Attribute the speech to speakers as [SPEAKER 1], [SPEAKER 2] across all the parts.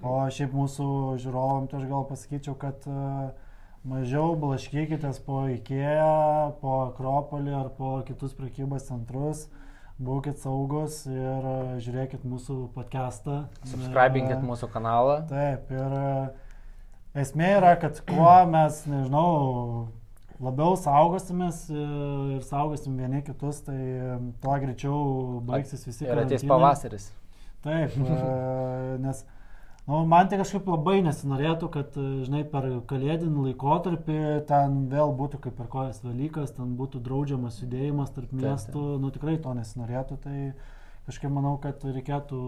[SPEAKER 1] O šiaip mūsų žiūrovom, tai aš gal pasakyčiau, kad uh, mažiau blaškykitės po Ikea, po Akropolį ar po kitus prekybos centrus. Būkit saugus ir žiūrėkit mūsų podcastą.
[SPEAKER 2] Subscribinkit mūsų kanalą.
[SPEAKER 1] Taip, ir esmė yra, kad kuo mes, nežinau, labiau saugosimės ir saugosim vieni kitus, tai tuo greičiau baigsis visi.
[SPEAKER 2] Ir ateis pavasaris.
[SPEAKER 1] Taip, nes Nu, man tai kažkaip labai nesinorėtų, kad, žinai, per kalėdinį laikotarpį ten vėl būtų kaip per kojas Velykas, ten būtų draudžiamas judėjimas tarp miestų, nu tikrai to nesinorėtų, tai kažkaip manau, kad reikėtų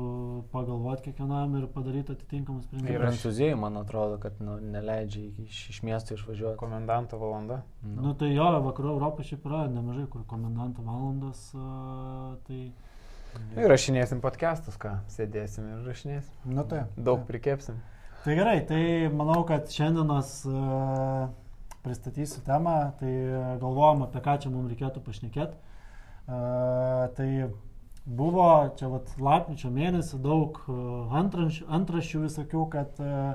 [SPEAKER 1] pagalvoti kiekvienam ir padaryti atitinkamus sprendimus.
[SPEAKER 2] Ir Prancūzijai, man atrodo, kad nu, neleidžia iš, iš miesto išvažiuoti.
[SPEAKER 3] Komendanto valanda.
[SPEAKER 1] Nu. nu tai jo, vakarų Europoje šiaip yra nemažai, kur komendanto valandos, uh, tai...
[SPEAKER 3] Ir rašinėsim podcastus, ką, sėdėsim ir rašinėsim.
[SPEAKER 1] Nu tai.
[SPEAKER 3] Daug prikepsim.
[SPEAKER 1] Tai gerai, tai manau, kad šiandienos uh, pristatysiu temą, tai galvojom apie ką čia mums reikėtų pašnekėti. Uh, tai buvo čia vat lapkričio mėnesį daug uh, antraščių, visokių, kad uh,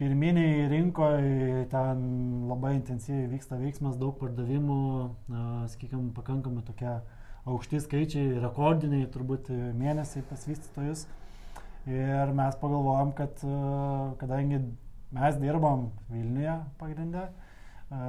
[SPEAKER 1] pirminiai rinkoje ten labai intensyviai vyksta veiksmas, daug pardavimų, sakykime, pakankamai tokia uh, aukšti skaičiai, rekordiniai turbūt mėnesiai pas vystytojus. Ir mes pagalvojom, kad e, kadangi mes dirbam Vilniuje pagrindę, e,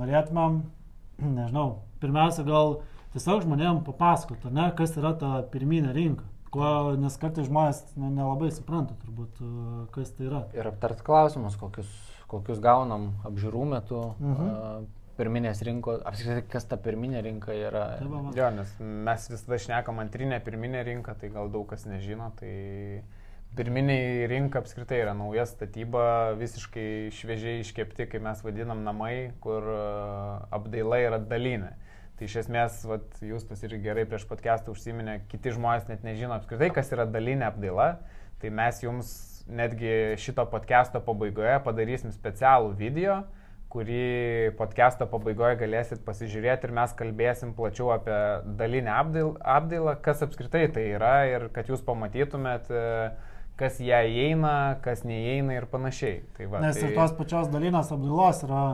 [SPEAKER 1] norėtumėm, nežinau, pirmiausia gal tiesiog žmonėm papasakoti, ne, kas yra ta pirminė rinka. Ko, nes kartais žmonės nu, nelabai supranta turbūt, e, kas tai yra.
[SPEAKER 2] Ir aptart klausimus, kokius, kokius gaunam apžiūrų metu. Mhm pirminės rinkos, apskritai kas ta pirminė rinka yra.
[SPEAKER 3] Jo, nes mes visada šnekam antrinę pirminę rinką, tai gal daug kas nežino, tai pirminiai rinka apskritai yra nauja statyba, visiškai šviežiai iškepti, kaip mes vadinam namai, kur e, apdaila yra dalinė. Tai iš esmės, vat, jūs tas irgi gerai prieš podcastą užsiminė, kiti žmonės net nežino apskritai, kas yra dalinė apdaila. Tai mes jums netgi šito podcast'o pabaigoje padarysim specialų video, uh, kurį podcast'o pabaigoje galėsit pasižiūrėti ir mes kalbėsim plačiau apie dalinę apdailą, kas apskritai tai yra ir kad jūs pamatytumėt, e, kas ją įeina, kas neįeina ir panašiai. Tai va,
[SPEAKER 1] Nes
[SPEAKER 3] tai...
[SPEAKER 1] ir tos pačios dalinės apdailos yra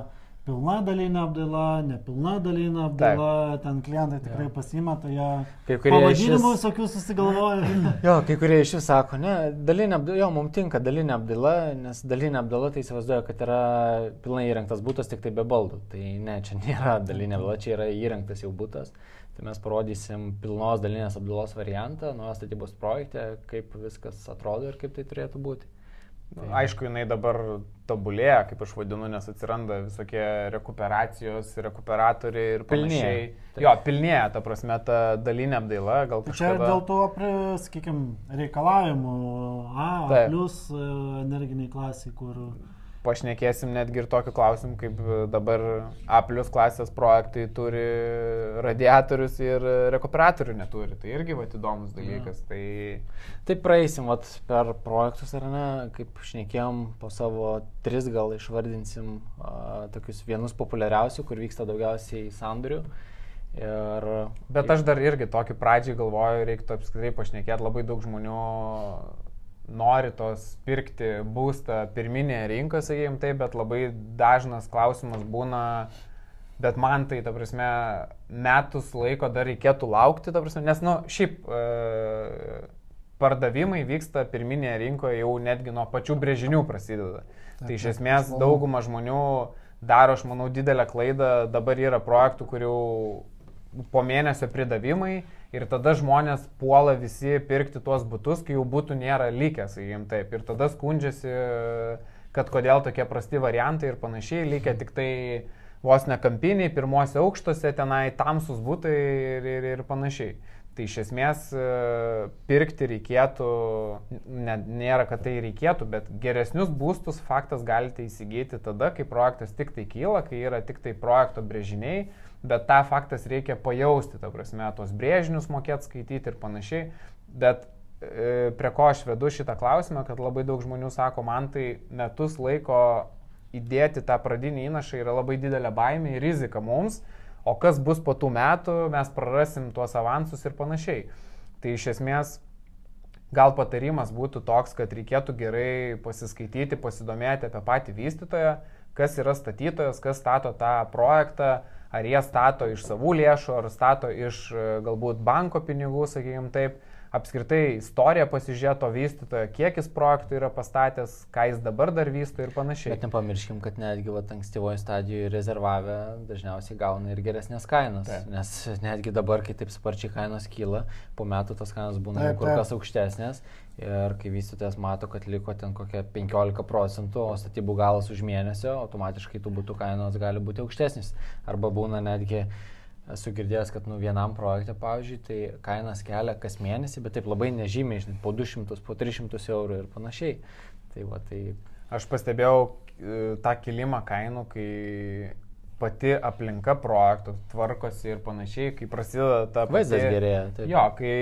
[SPEAKER 1] pilna dalinė apdaila, nepilna dalinė apdaila, Taip. ten klientai tikrai ja. pasima, tai jie kai kurie pavadinimų visokių šis... susigalvoja.
[SPEAKER 2] jo, kai kurie iš jų sako, ne, dalinė apdaila, jo, mums tinka dalinė apdaila, nes dalinė apdaila tai įsivaizduoja, kad yra pilnai įrengtas būtas tik tai be baldų. Tai ne, čia nėra dalinė apdaila, čia yra įrengtas jau būtas. Tai mes parodysim pilnos dalinės apdailos variantą nuo statybos projekte, kaip viskas atrodo ir kaip tai turėtų būti.
[SPEAKER 3] Tai. Aišku, jinai dabar tobulėja, kaip aš vadinu, nes atsiranda visokie rekuperacijos, rekuperatoriai ir panašiai. Pilnėja. Jo, pilnėja, ta prasme, ta dalinė apdaila, gal
[SPEAKER 1] kažkas. Tai čia dėl to, sakykime, reikalavimų A, A plus e, energiniai klasiai, kur
[SPEAKER 3] pašnekėsim netgi ir tokiu klausimu, kaip dabar A plus klasės projektai turi radiatorius ir rekuperatorių neturi. Tai irgi va įdomus dalykas. Ja. Tai...
[SPEAKER 2] Taip praeisim vat, per projektus ar ne, kaip šnekėjom, po savo tris gal išvardinsim a, tokius vienus populiariausių, kur vyksta daugiausiai sandorių. Ir...
[SPEAKER 3] Bet aš dar irgi tokį pradžiai galvoju, reiktų apskritai pašnekėti labai daug žmonių nori tos pirkti būstą pirminėje rinkoje, sakykime taip, bet labai dažnas klausimas būna, bet man tai, ta prasme, metus laiko dar reikėtų laukti, ta prasme, nes, nu, šiaip e, pardavimai vyksta pirminėje rinkoje jau netgi nuo pačių brėžinių prasideda. Taip, tai iš esmės dauguma žmonių daro, aš manau, didelę klaidą, dabar yra projektų, kurių po mėnesio pridavimai ir tada žmonės puola visi pirkti tuos būtus, kai jų būtų nėra likęs, sakykim taip. Ir tada skundžiasi, kad kodėl tokie prasti variantai ir panašiai, likę tik tai vos ne kampiniai, pirmuose aukštuose tenai tamsus būtai ir, ir, ir panašiai. Tai iš esmės e, pirkti reikėtų, ne, nėra, kad tai reikėtų, bet geresnius būstus faktas galite įsigyti tada, kai projektas tik tai kyla, kai yra tik tai projekto brėžiniai bet tą faktas reikia pajausti, ta prasme, tos brėžinius mokėti skaityti ir panašiai. Bet e, prie ko aš vedu šitą klausimą, kad labai daug žmonių sako, man tai metus laiko įdėti tą pradinį įnašą yra labai didelė baimė ir rizika mums, o kas bus po tų metų, mes prarasim tuos avansus ir panašiai. Tai iš esmės gal patarimas būtų toks, kad reikėtų gerai pasiskaityti, pasidomėti apie patį vystytoją, kas yra statytojas, kas stato tą projektą, ar jie stato iš savų lėšų, ar stato iš e, galbūt banko pinigų, sakykime taip apskritai istoriją pasižiūrėto vystytojo, kiek jis projektų yra pastatęs, ką jis dabar dar vysto ir panašiai.
[SPEAKER 2] Bet nepamirškim, kad netgi va, ankstyvoje stadijoje rezervavę dažniausiai gauna ir geresnės kainas. Taip. Nes netgi dabar, kai taip sparčiai kainos kyla, po metų tos kainos būna taip, kur kas aukštesnės. Ir kai vystytojas mato, kad liko ten kokia 15 procentų, o statybų galas už mėnesio, automatiškai tų būtų kainos gali būti aukštesnis. Arba būna netgi esu girdėjęs, kad nu, vienam projektui, pavyzdžiui, tai kainas kelia kas mėnesį, bet taip labai nežymiai, žinai, po 200, po 300 eurų ir panašiai. Tai va, tai...
[SPEAKER 3] Aš pastebėjau e, tą kilimą kainų, kai pati aplinka projektų tvarkosi ir panašiai, kai prasideda ta...
[SPEAKER 2] Vaizdas pati... gerėja.
[SPEAKER 3] Taip. Jo, kai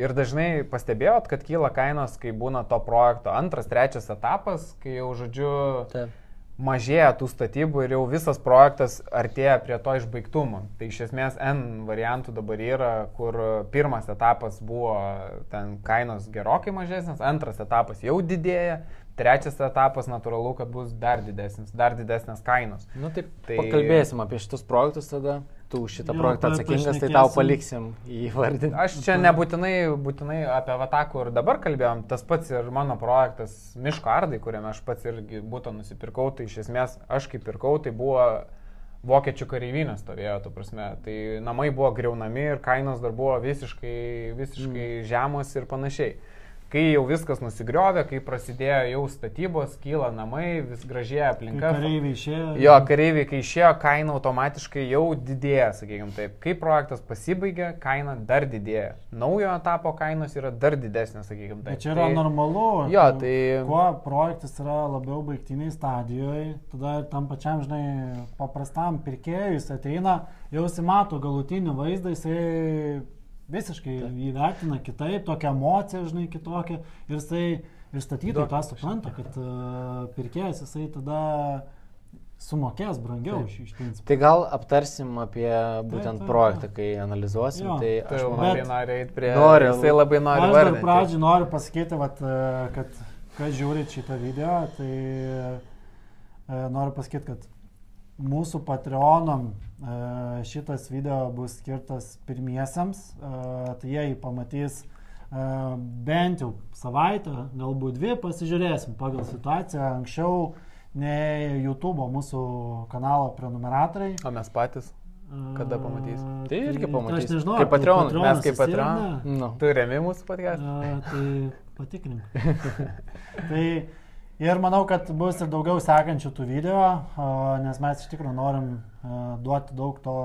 [SPEAKER 3] ir dažnai pastebėjot, kad kyla kainos, kai būna to projekto antras, trečias etapas, kai jau, žodžiu, taip mažėja tų statybų ir jau visas projektas artėja prie to išbaigtumo. Tai iš esmės N variantų dabar yra, kur pirmas etapas buvo ten kainos gerokai mažesnės, antras etapas jau didėja, trečias etapas natūralu, kad bus dar didesnis, dar didesnės kainos.
[SPEAKER 2] Na nu, taip, tai pakalbėsim apie šitus projektus tada tu šitą jo, projektą atsakingas, tai tau paliksim įvardinti.
[SPEAKER 3] Aš čia nebūtinai būtinai apie Vatą, kur dabar kalbėjom, tas pats ir mano projektas Miško Ardai, kuriame aš pats irgi būtų nusipirkau, tai iš esmės aš kaip pirkau, tai buvo vokiečių kareivinės stovėjo, tu prasme, tai namai buvo greunami ir kainos dar buvo visiškai, visiškai mm. žemos ir panašiai. Kai jau viskas nusigriovė, kai prasidėjo jau statybos, kyla namai, vis gražėja aplinka.
[SPEAKER 1] Kai kareiviai išėjo.
[SPEAKER 3] Jo, kareiviai, kai išėjo, kaina automatiškai jau didėja, sakykime taip. Kai projektas pasibaigė, kaina dar didėja. Naujo etapo kainos yra dar didesnės, sakykime taip.
[SPEAKER 1] Bet čia yra tai, normalu.
[SPEAKER 3] Jo, tai...
[SPEAKER 1] Kuo projektas yra labiau baigtiniai stadijoje, tada tam pačiam, žinai, paprastam pirkėjui jis ateina, jau simato galutinį vaizdą, jisai visiškai Ta. įvertina kitaip, tokią emociją, žinai, kitokią. Ir jisai, ir statytojai tą supranta, kad uh, pirkėjas jisai tada sumokės brangiau iš, iš principo.
[SPEAKER 2] Tai gal aptarsim apie būtent taip, taip, projektą, kai analizuosim. Jo,
[SPEAKER 3] tai aš tai manau, nori eiti prie... Noriu, jisai labai nori.
[SPEAKER 1] Aš dar pradžią noriu pasakyti, vat, e, kad kas žiūri šitą video, tai e, noriu pasakyti, kad mūsų Patreonam e, šitas video bus skirtas pirmiesiams, e, tai jie jį pamatys e, bent jau savaitę, galbūt dvi, pasižiūrėsim pagal situaciją anksčiau nei YouTube mūsų kanalo prenumeratoriai.
[SPEAKER 3] O mes patys? Kada pamatys?
[SPEAKER 2] Tai irgi pamatys.
[SPEAKER 1] Aš nežinau.
[SPEAKER 3] Kaip Patreon, mes kaip Patreon. No. Tu remi mūsų podcast'ą?
[SPEAKER 1] Tai patikrink. tai Ir manau, kad bus ir daugiau sekančių tų video, nes mes iš tikrųjų norim duoti daug to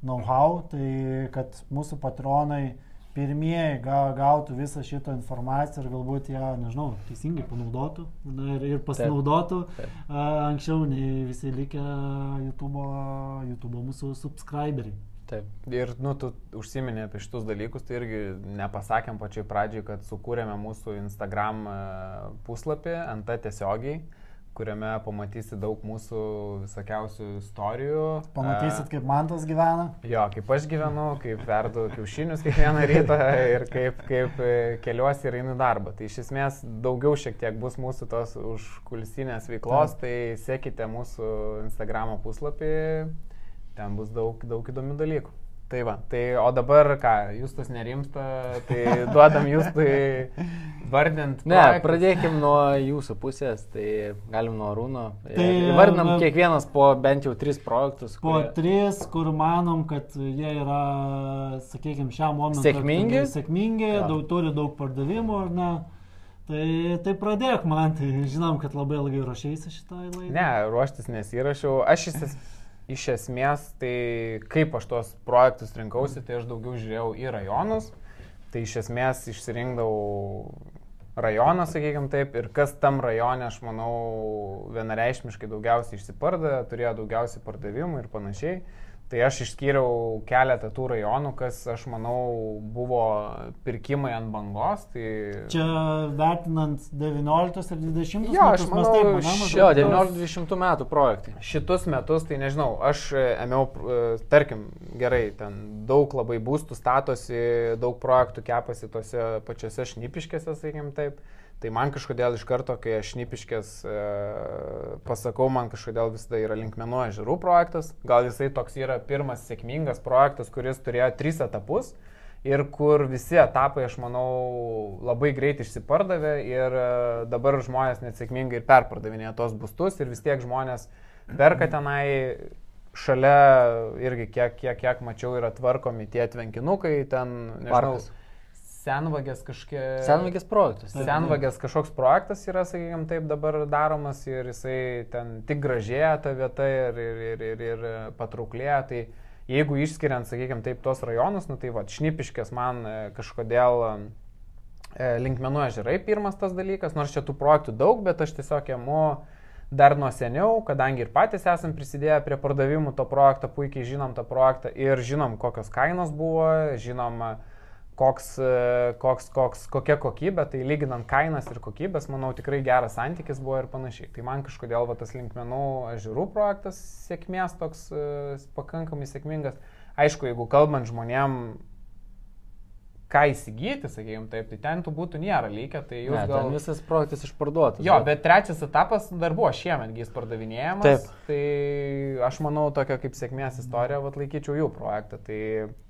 [SPEAKER 1] know-how, tai kad mūsų patronai pirmieji gautų visą šitą informaciją ir galbūt ją, nežinau, teisingai panaudotų na, ir, ir pasinaudotų taip, taip. anksčiau nei visi likę YouTube, YouTube mūsų subscriberiai.
[SPEAKER 3] Taip. Ir, nu, tu užsiminė apie šitus dalykus, tai irgi nepasakėm pačioj pradžioj, kad sukūrėme mūsų Instagram e, puslapį ant tiesiogiai, kuriame pamatysi daug mūsų visokiausių istorijų.
[SPEAKER 1] Pamatysit, kaip man tas gyvena.
[SPEAKER 3] Jo, kaip aš gyvenu, kaip verdu kiaušinius kiekvieną rytą ir kaip, kaip e, keliuosi ir einu darbą. Tai iš esmės daugiau šiek tiek bus mūsų tos užkulisinės veiklos, Taip. tai sekite mūsų Instagram puslapį ten bus daug, daug įdomių dalykų. Tai va, tai o dabar ką, jūs tas nerimsta, tai duodam jūs tai vardint.
[SPEAKER 2] Ne, projektus. pradėkim nuo jūsų pusės, tai galim nuo Rūno. Tai vardinam na, kiekvienas po bent jau tris projektus.
[SPEAKER 1] Po kurie... tris, kur manom, kad jie yra, sakykime, šiam momentui
[SPEAKER 2] sėkmingi.
[SPEAKER 1] Sėkmingi, ja. daug, turi daug pardavimų, ar ne? Tai, tai pradėk man, tai žinom, kad labai ilgai ruošiaisi šitą laidą.
[SPEAKER 3] Ne, ruoštis nesirašiau. Aš iš iš esmės, tai kaip aš tuos projektus rinkausi, tai aš daugiau žiūrėjau į rajonus, tai iš esmės išsirinkdavau rajoną, sakykime taip, ir kas tam rajone, aš manau, vienareišmiškai daugiausiai išsipardavė, turėjo daugiausiai pardavimų ir panašiai. Tai aš išskyriau keletą tų rajonų, kas, aš manau, buvo pirkimai ant bangos. Tai...
[SPEAKER 1] Čia vertinant 19 ir 20
[SPEAKER 3] Jo, aš manau,
[SPEAKER 1] taip, maždaug
[SPEAKER 2] Jo,
[SPEAKER 1] tos-
[SPEAKER 2] 19-20 metų projektai.
[SPEAKER 3] Šitus metus, tai nežinau, aš e, ėmiau, e, tarkim, gerai, ten daug labai būstų statosi, daug projektų kepasi tose pačiose šnipiškėse, sakykim taip. Tai man kažkodėl iš karto, kai aš šnipiškės e, pasakau, man kažkodėl visada yra linkmenų ežerų projektas. Gal jisai toks yra pirmas sėkmingas projektas, kuris turėjo tris etapus. Ir kur visi etapai, aš manau, labai greit išsipardavė ir e, dabar žmonės net sėkmingai ir perpardavinėja tos būstus ir vis tiek žmonės perka tenai šalia irgi kiek, kiek, kiek mačiau yra tvarkomi tie tvenkinukai, ten, nežinau,
[SPEAKER 2] Parkas.
[SPEAKER 3] Senvagės kažkokie.
[SPEAKER 2] Senvagės projektas.
[SPEAKER 1] Taip.
[SPEAKER 3] Senvagės kažkoks projektas yra, sakykime, taip dabar daromas ir jisai ten tik gražėja ta vieta ir, ir, ir, ir, ir patrauklėja. Tai jeigu išskiriant, sakykime, taip tos rajonus, nu tai va, šnipiškės man e, kažkodėl e, linkmenų ežerai pirmas tas dalykas, nors čia tų projektų daug, bet aš tiesiog ėmu dar nuo seniau, kadangi ir patys esam prisidėję prie pardavimų to projekto, puikiai žinom tą projektą ir žinom, kokios kainos buvo, žinom, koks, e, koks, koks, kokia kokybė, tai lyginant kainas ir kokybės, manau, tikrai geras santykis buvo ir panašiai. Tai man kažkodėl va, tas linkmenų ežerų projektas sėkmės toks e, pakankamai sėkmingas. Aišku, jeigu kalbant žmonėm, ką įsigyti, sakykime taip, tai ten tų būtų nėra lygia, tai jūs
[SPEAKER 2] Ne,
[SPEAKER 3] gal...
[SPEAKER 2] visas projektas išparduotas.
[SPEAKER 3] Jo, bet trečias etapas dar buvo šiemet jis pardavinėjamas.
[SPEAKER 2] Taip.
[SPEAKER 3] Tai aš manau, tokia kaip sėkmės istorija, vat laikyčiau jų projektą. Tai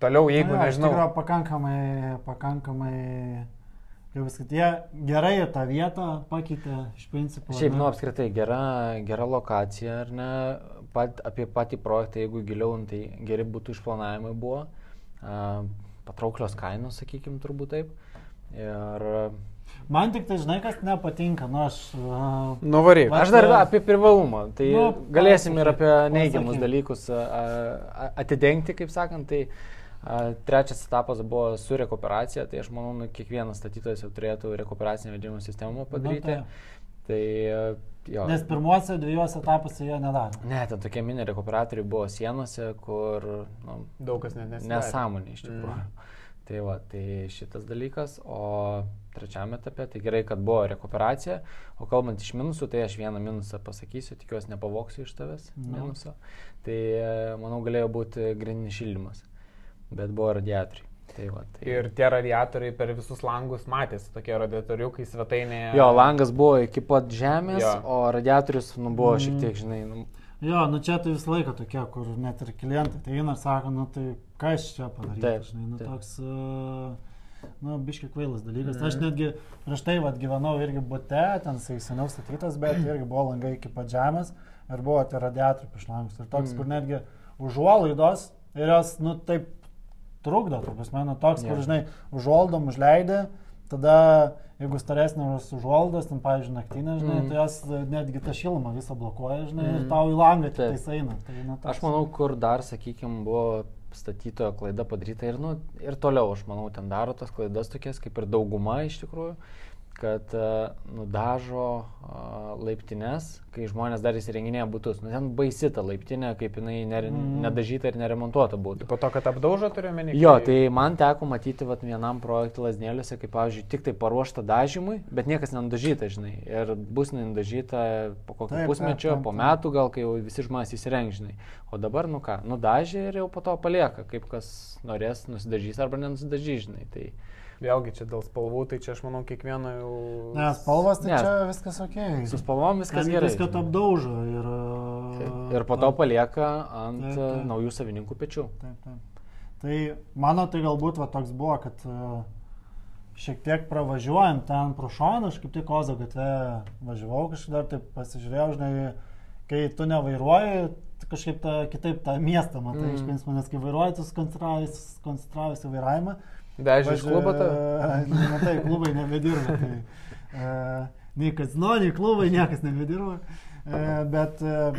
[SPEAKER 3] toliau, jeigu
[SPEAKER 1] Na, jo, iš
[SPEAKER 3] nežinau.
[SPEAKER 1] tikrųjų pakankamai, pakankamai, kaip sakyti, jie gerai tą vietą pakeitė iš principo.
[SPEAKER 2] Šiaip,
[SPEAKER 1] ne?
[SPEAKER 2] nu, apskritai, gera, gera lokacija, ar ne? Pat, apie patį projektą, jeigu giliau, nu, tai geri būtų išplanavimai buvo, a, patrauklios kainos, sakykime, turbūt taip. Ir
[SPEAKER 1] Man tik tai, žinai, kas nepatinka, nu aš... Uh,
[SPEAKER 3] Nuvaryk.
[SPEAKER 1] Va-
[SPEAKER 2] aš dar
[SPEAKER 1] a-
[SPEAKER 2] apie privalumą, tai
[SPEAKER 1] Nu,
[SPEAKER 2] galėsim ir apie neigiamus dalykus a, a, atidengti, kaip sakant. Tai a, trečias etapas buvo su rekuperacija, tai aš manau, nu, kiekvienas statytojas jau turėtų rekuperacinę vedimo sistemą padaryti.
[SPEAKER 1] Nu,
[SPEAKER 2] tai a, jo.
[SPEAKER 1] Nes pirmuose dviejose etapuose jie nedarė.
[SPEAKER 2] Ne, ten tokie mini rekuperatoriai buvo sienose, kur nu,
[SPEAKER 3] Daug kas net nesidarė.
[SPEAKER 2] nesąmonė iš tikrųjų.
[SPEAKER 3] Mm.
[SPEAKER 2] Tai va, tai šitas dalykas, o trečiame etape, tai gerai, kad buvo rekuperacija, o kalbant iš minusų, tai aš vieną minusą pasakysiu, tikiuosi nepavoksiu iš tavęs
[SPEAKER 1] Nu.
[SPEAKER 2] minuso. Tai e, manau galėjo būti grindinis šildymas, bet buvo radiatoriai. Tai va, tai...
[SPEAKER 3] Ir tie radiatoriai per visus langus matėsi, tokie radiatoriukai svetainėje.
[SPEAKER 2] Jo, langas buvo iki pat žemės,
[SPEAKER 3] Jo.
[SPEAKER 2] o radiatorius nu, buvo šiek
[SPEAKER 1] Mm.
[SPEAKER 2] tiek, žinai, nu,
[SPEAKER 1] Jo, nu čia tai visą laiką tokie, kur net ir klientai tai eina ir sako, nu tai ką aš čia padarysiu,
[SPEAKER 2] Taip,
[SPEAKER 1] žinai, nu
[SPEAKER 2] taip.
[SPEAKER 1] toks, uh, nu, biški kvailas dalykas.
[SPEAKER 3] Mhm.
[SPEAKER 1] Aš netgi prieš tai vad gyvenau irgi bute, ten jisai seniau statytas, bet irgi buvo langai iki pat žemės ir buvo tie radiatoriai prieš langus. Ir toks,
[SPEAKER 2] Mhm.
[SPEAKER 1] kur netgi užuolaidos ir jos, nu taip trukdo, tu prasme, nu toks,
[SPEAKER 2] Jo.
[SPEAKER 1] kur, žinai, užuoldom užleidė, tada jeigu storesnės užuolaidos, ten, pavyzdžiui, naktinė, žinai,
[SPEAKER 2] Mhm.
[SPEAKER 1] tai jos e, netgi tą šilumą visą blokuoja, žinai,
[SPEAKER 2] Mhm.
[SPEAKER 1] ir tau į langą tais eina. Tai, nu, toks-
[SPEAKER 2] Aš manau, kur dar, sakykime, buvo statytojo klaida padaryta ir, nu, ir toliau, aš manau, ten daro tas klaidas tokias, kaip ir dauguma iš tikrųjų, kad uh, nudažo uh, laiptines, kai žmonės dar įsirenginėja būtus. Nu, ten baisi ta laiptinė, kaip jinai nere,
[SPEAKER 1] Mhm.
[SPEAKER 2] nedažyta ir neremontuota būtų.
[SPEAKER 3] Po to, kad apdaužo turiu menį.
[SPEAKER 2] Jo, tai man teko matyti vat, vienam projektui lasnėliuose, kaip, pavyzdžiui, tik tai paruošta dažymui, bet niekas nenudažyta, žinai. Ir bus nenudažyta po kokio
[SPEAKER 1] Taip,
[SPEAKER 2] pusmečio,
[SPEAKER 1] taip, taip,
[SPEAKER 2] po
[SPEAKER 1] taip.
[SPEAKER 2] metų gal, kai jau visi žmonės įsirengs, žinai. O dabar, nu ką, nudažė ir jau po to palieka, kaip kas norės, nusidažys arba nenusidažys, žinai. Tai,
[SPEAKER 3] Vėlgi čia dėl spalvų, tai čia aš manau kiekvieno jau...
[SPEAKER 1] Nes spalvas, tai
[SPEAKER 2] Ne.
[SPEAKER 1] čia viskas ok.
[SPEAKER 2] su spalvom viskas gerai.
[SPEAKER 1] Viskas
[SPEAKER 2] žinai.
[SPEAKER 1] apdaužo ir...
[SPEAKER 2] Taip. Ir po to palieka ant
[SPEAKER 1] Taip,
[SPEAKER 2] e,
[SPEAKER 1] taip.
[SPEAKER 2] naujų savininkų pečių.
[SPEAKER 1] Taip, taip. Tai mano tai galbūt va, toks buvo, kad e, šiek tiek pravažiuojant ten pro šoną, aš kaip tik Ozo gatve važiavau, kažkaip dar taip pasižiūrėjau, žinai, kai tu nevairuoji, kažkaip ta, kitaip tą miestą matai,
[SPEAKER 2] Mm.
[SPEAKER 1] mm. iš principo, nes kai vairuoji, tu koncentravęs į vairavimą.
[SPEAKER 3] Vežė iš klubo tą?
[SPEAKER 1] Na tai, klubai nebedirba. Tai, uh, nei kazino, nei klubai niekas nebedirba. Uh, bet uh,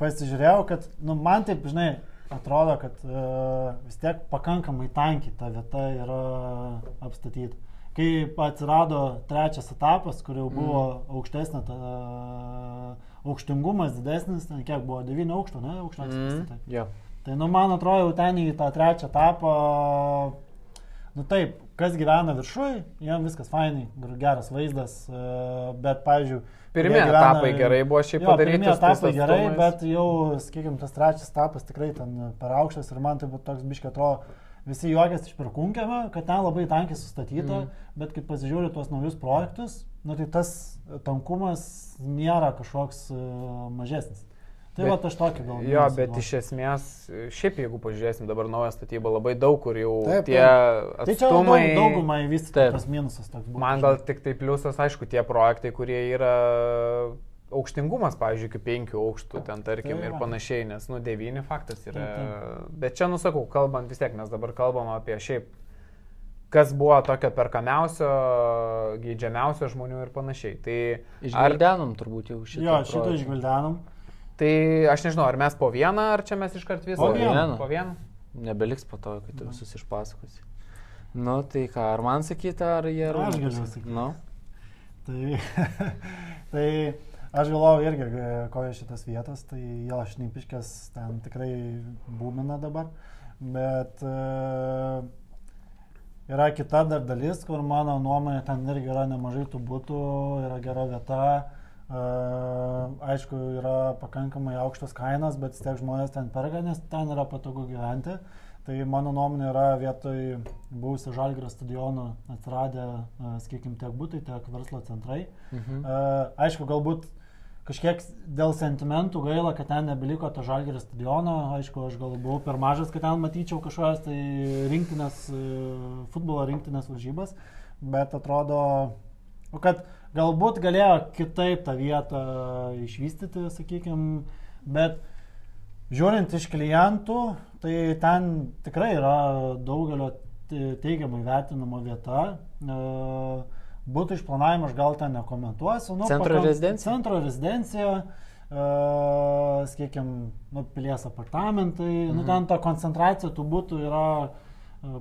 [SPEAKER 1] pasižiūrėjau, kad, nu, man taip, žinai, atrodo, kad uh, vis tiek pakankamai tankiai ta vieta yra apstatyta. Kai atsirado trečias etapas, kur jau buvo mm. aukštesnė, ta, aukštingumas didesnis, ten kiek buvo 9 aukštų, ne, aukštas
[SPEAKER 3] Mm.
[SPEAKER 1] mm.
[SPEAKER 2] Jo.
[SPEAKER 1] Tai, nu, man atrodo, jau ten į tą trečią etapą, nu taip, kas gyvena viršui, jam viskas fainai, geras vaizdas, e, bet, pavyzdžiui,
[SPEAKER 3] Pirmie
[SPEAKER 1] gyvena-
[SPEAKER 3] etapai gerai buvo šiaip
[SPEAKER 1] Jo,
[SPEAKER 3] padaryti.
[SPEAKER 1] pirmie etapai gerai, bet jau, sakykime, tas trečias etapas tikrai ten per aukštas ir man tai buvo toks biškai atrodo, visi juokės iš perkunkėme, kad ten labai tankiai sustatyta, mm. bet kai pasižiūri tuos naujus projektus, nu, tai tas tankumas nėra kažkoks uh, mažesnis. Tai
[SPEAKER 3] Bet-
[SPEAKER 1] va aš tokį gal.
[SPEAKER 3] Jo, bet
[SPEAKER 1] duodu.
[SPEAKER 3] iš esmės, šiaip jeigu pažiūrėsim dabar naują statybą, labai daug kur jau
[SPEAKER 1] Taip,
[SPEAKER 3] tie
[SPEAKER 1] Tai čia daug,
[SPEAKER 3] atstumai.
[SPEAKER 1] daugumai vis
[SPEAKER 2] Taip.
[SPEAKER 1] tas minusas toks buvo.
[SPEAKER 3] Man gal tik tai pliusas, aišku, tie projektai, kurie yra aukštingumas, pavyzdžiui, iki penkių aukštų, ten tarkim
[SPEAKER 1] Tai
[SPEAKER 3] ir panašiai, nes, nu, devyni faktas yra.
[SPEAKER 1] Taip,
[SPEAKER 3] Bet čia, nusakau, kalbant vis tiek, mes dabar kalbam apie šiaip, kas buvo tokio perkamiausio, geidžiamiausio žmonių ir panašiai. Tai ar,
[SPEAKER 2] Išgvildenom turbūt jau šitą.
[SPEAKER 1] Jo,
[SPEAKER 2] projektą.
[SPEAKER 1] išgvildenom.
[SPEAKER 3] Tai aš nežinau, ar mes po vieną, ar čia mes iškart visą.
[SPEAKER 1] Po
[SPEAKER 2] vieną.
[SPEAKER 3] Po vieną.
[SPEAKER 2] Nebeliks po to, kai tu
[SPEAKER 1] Nu.
[SPEAKER 2] visus išpasakosi. Nu, tai ką, ar man sakyti, ar jie...
[SPEAKER 1] Aš galiu sakyti.
[SPEAKER 2] Nu,
[SPEAKER 1] Tai, tai aš galvoju irgi, e, kokia šitas vietas, tai jo, šnipiškės ten tikrai būmina dabar, bet e, yra kita dar dalis, kur mano nuomonė ten irgi yra nemažai tų būtų, yra gera vieta, aišku, yra pakankamai aukštos kainos, bet tiek žmonės ten perga, nes ten yra patogu gyventi. Tai mano nuomonė yra vietoj buvusio Žalgirio stadiono atsiradę, e, sakykime, tiek būtai, tiek verslo centrai.
[SPEAKER 2] mhm.
[SPEAKER 1] Aišku, galbūt kažkiek dėl sentimentų gaila, kad ten nebeliko to žalgerio stadiono. Aišku, aš gal buvau per mažas, kad ten matyčiau kažkokias tai rinktinės, uh, futbolo rinktinės varžybas, bet atrodo, kad galbūt galėjo kitaip tą vietą išvystyti, sakykime, bet žiūrint iš klientų, tai ten tikrai yra daugelio te- teigiamai vertinama vieta. Uh, Būtų išplanavimas, gal ten nekomentuosiu. Nu,
[SPEAKER 2] Centro rezidencija?
[SPEAKER 1] Centro rezidencija, uh, sakykime, nu, pilies apartamentai, mhm. nu, ten ta koncentracija tų būtų yra uh,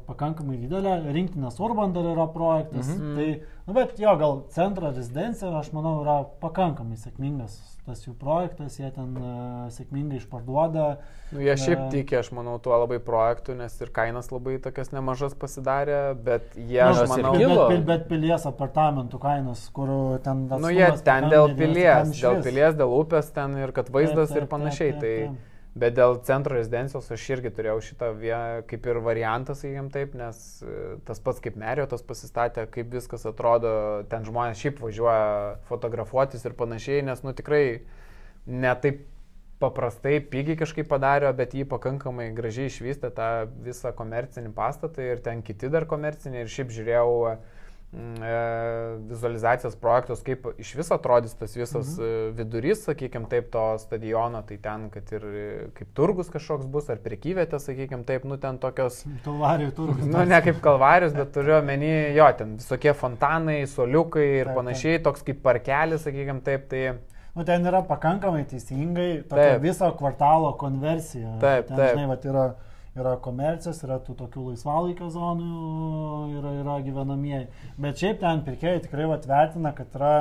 [SPEAKER 1] pakankamai didelė. Rinktinės Urban dar yra projektas. Mhm. Tai, nu, bet jo, gal centro rezidencija, aš manau, yra pakankamai sėkmingas tas jų projektas, jie ten uh, sėkmingai išparduoda.
[SPEAKER 3] Nu, jie šiaip
[SPEAKER 1] E,
[SPEAKER 3] tikė, aš manau, tuo labai projektų, nes ir kainas labai tokias nemažas pasidarė, bet jie,
[SPEAKER 1] Nu,
[SPEAKER 3] aš
[SPEAKER 2] ir
[SPEAKER 3] manau.
[SPEAKER 1] Bet, bet, bet pilies apartamentų kainos, kur ten...
[SPEAKER 3] nu, jie ten dėl pilies, dėl pilies, dėl upės ten ir kad vaizdas
[SPEAKER 1] Taip,
[SPEAKER 3] ir
[SPEAKER 1] taip,
[SPEAKER 3] panašiai.
[SPEAKER 1] taip,
[SPEAKER 3] Tai,
[SPEAKER 1] taip, taip.
[SPEAKER 3] Bet dėl centro rezidencijos aš irgi turėjau šitą vie, kaip ir variantą, sakykim taip, nes e, tas pats kaip Meriotas pasistatė, kaip viskas atrodo, ten žmonės šiaip važiuoja fotografuotis ir panašiai, nes, nu, tikrai netaip paprastai, pigiai kažkaip padarė, bet jį pakankamai gražiai išvystė tą visą komercinį pastatą ir ten kiti dar komerciniai ir šiaip žiūrėjau vizualizacijos projektus, kaip iš viso atrodys tas visas mhm. vidurys, sakykime taip, to stadiono, tai ten, kad ir e, kaip turgus kažkoks bus, ar prekyvietė, sakykime taip, nu ten tokios
[SPEAKER 1] Kalvarijų turgus.
[SPEAKER 3] Nu, ne kaip kalvarius, bet turiu omeny, jo, ten visokie fontanai, soliukai ir
[SPEAKER 1] Taip,
[SPEAKER 3] panašiai, toks kaip parkelis, sakykime taip, tai
[SPEAKER 1] Nu, ten yra pakankamai teisingai tokia
[SPEAKER 3] Taip.
[SPEAKER 1] viso kvartalo konversija.
[SPEAKER 3] Taip,
[SPEAKER 1] ten,
[SPEAKER 3] taip.
[SPEAKER 1] Žinai, vat, yra, yra komercijos, yra tų tokių laisvalaikio zonų, yra, yra gyvenamieji. Bet šiaip ten pirkėjai tikrai vat, vertina, kad yra,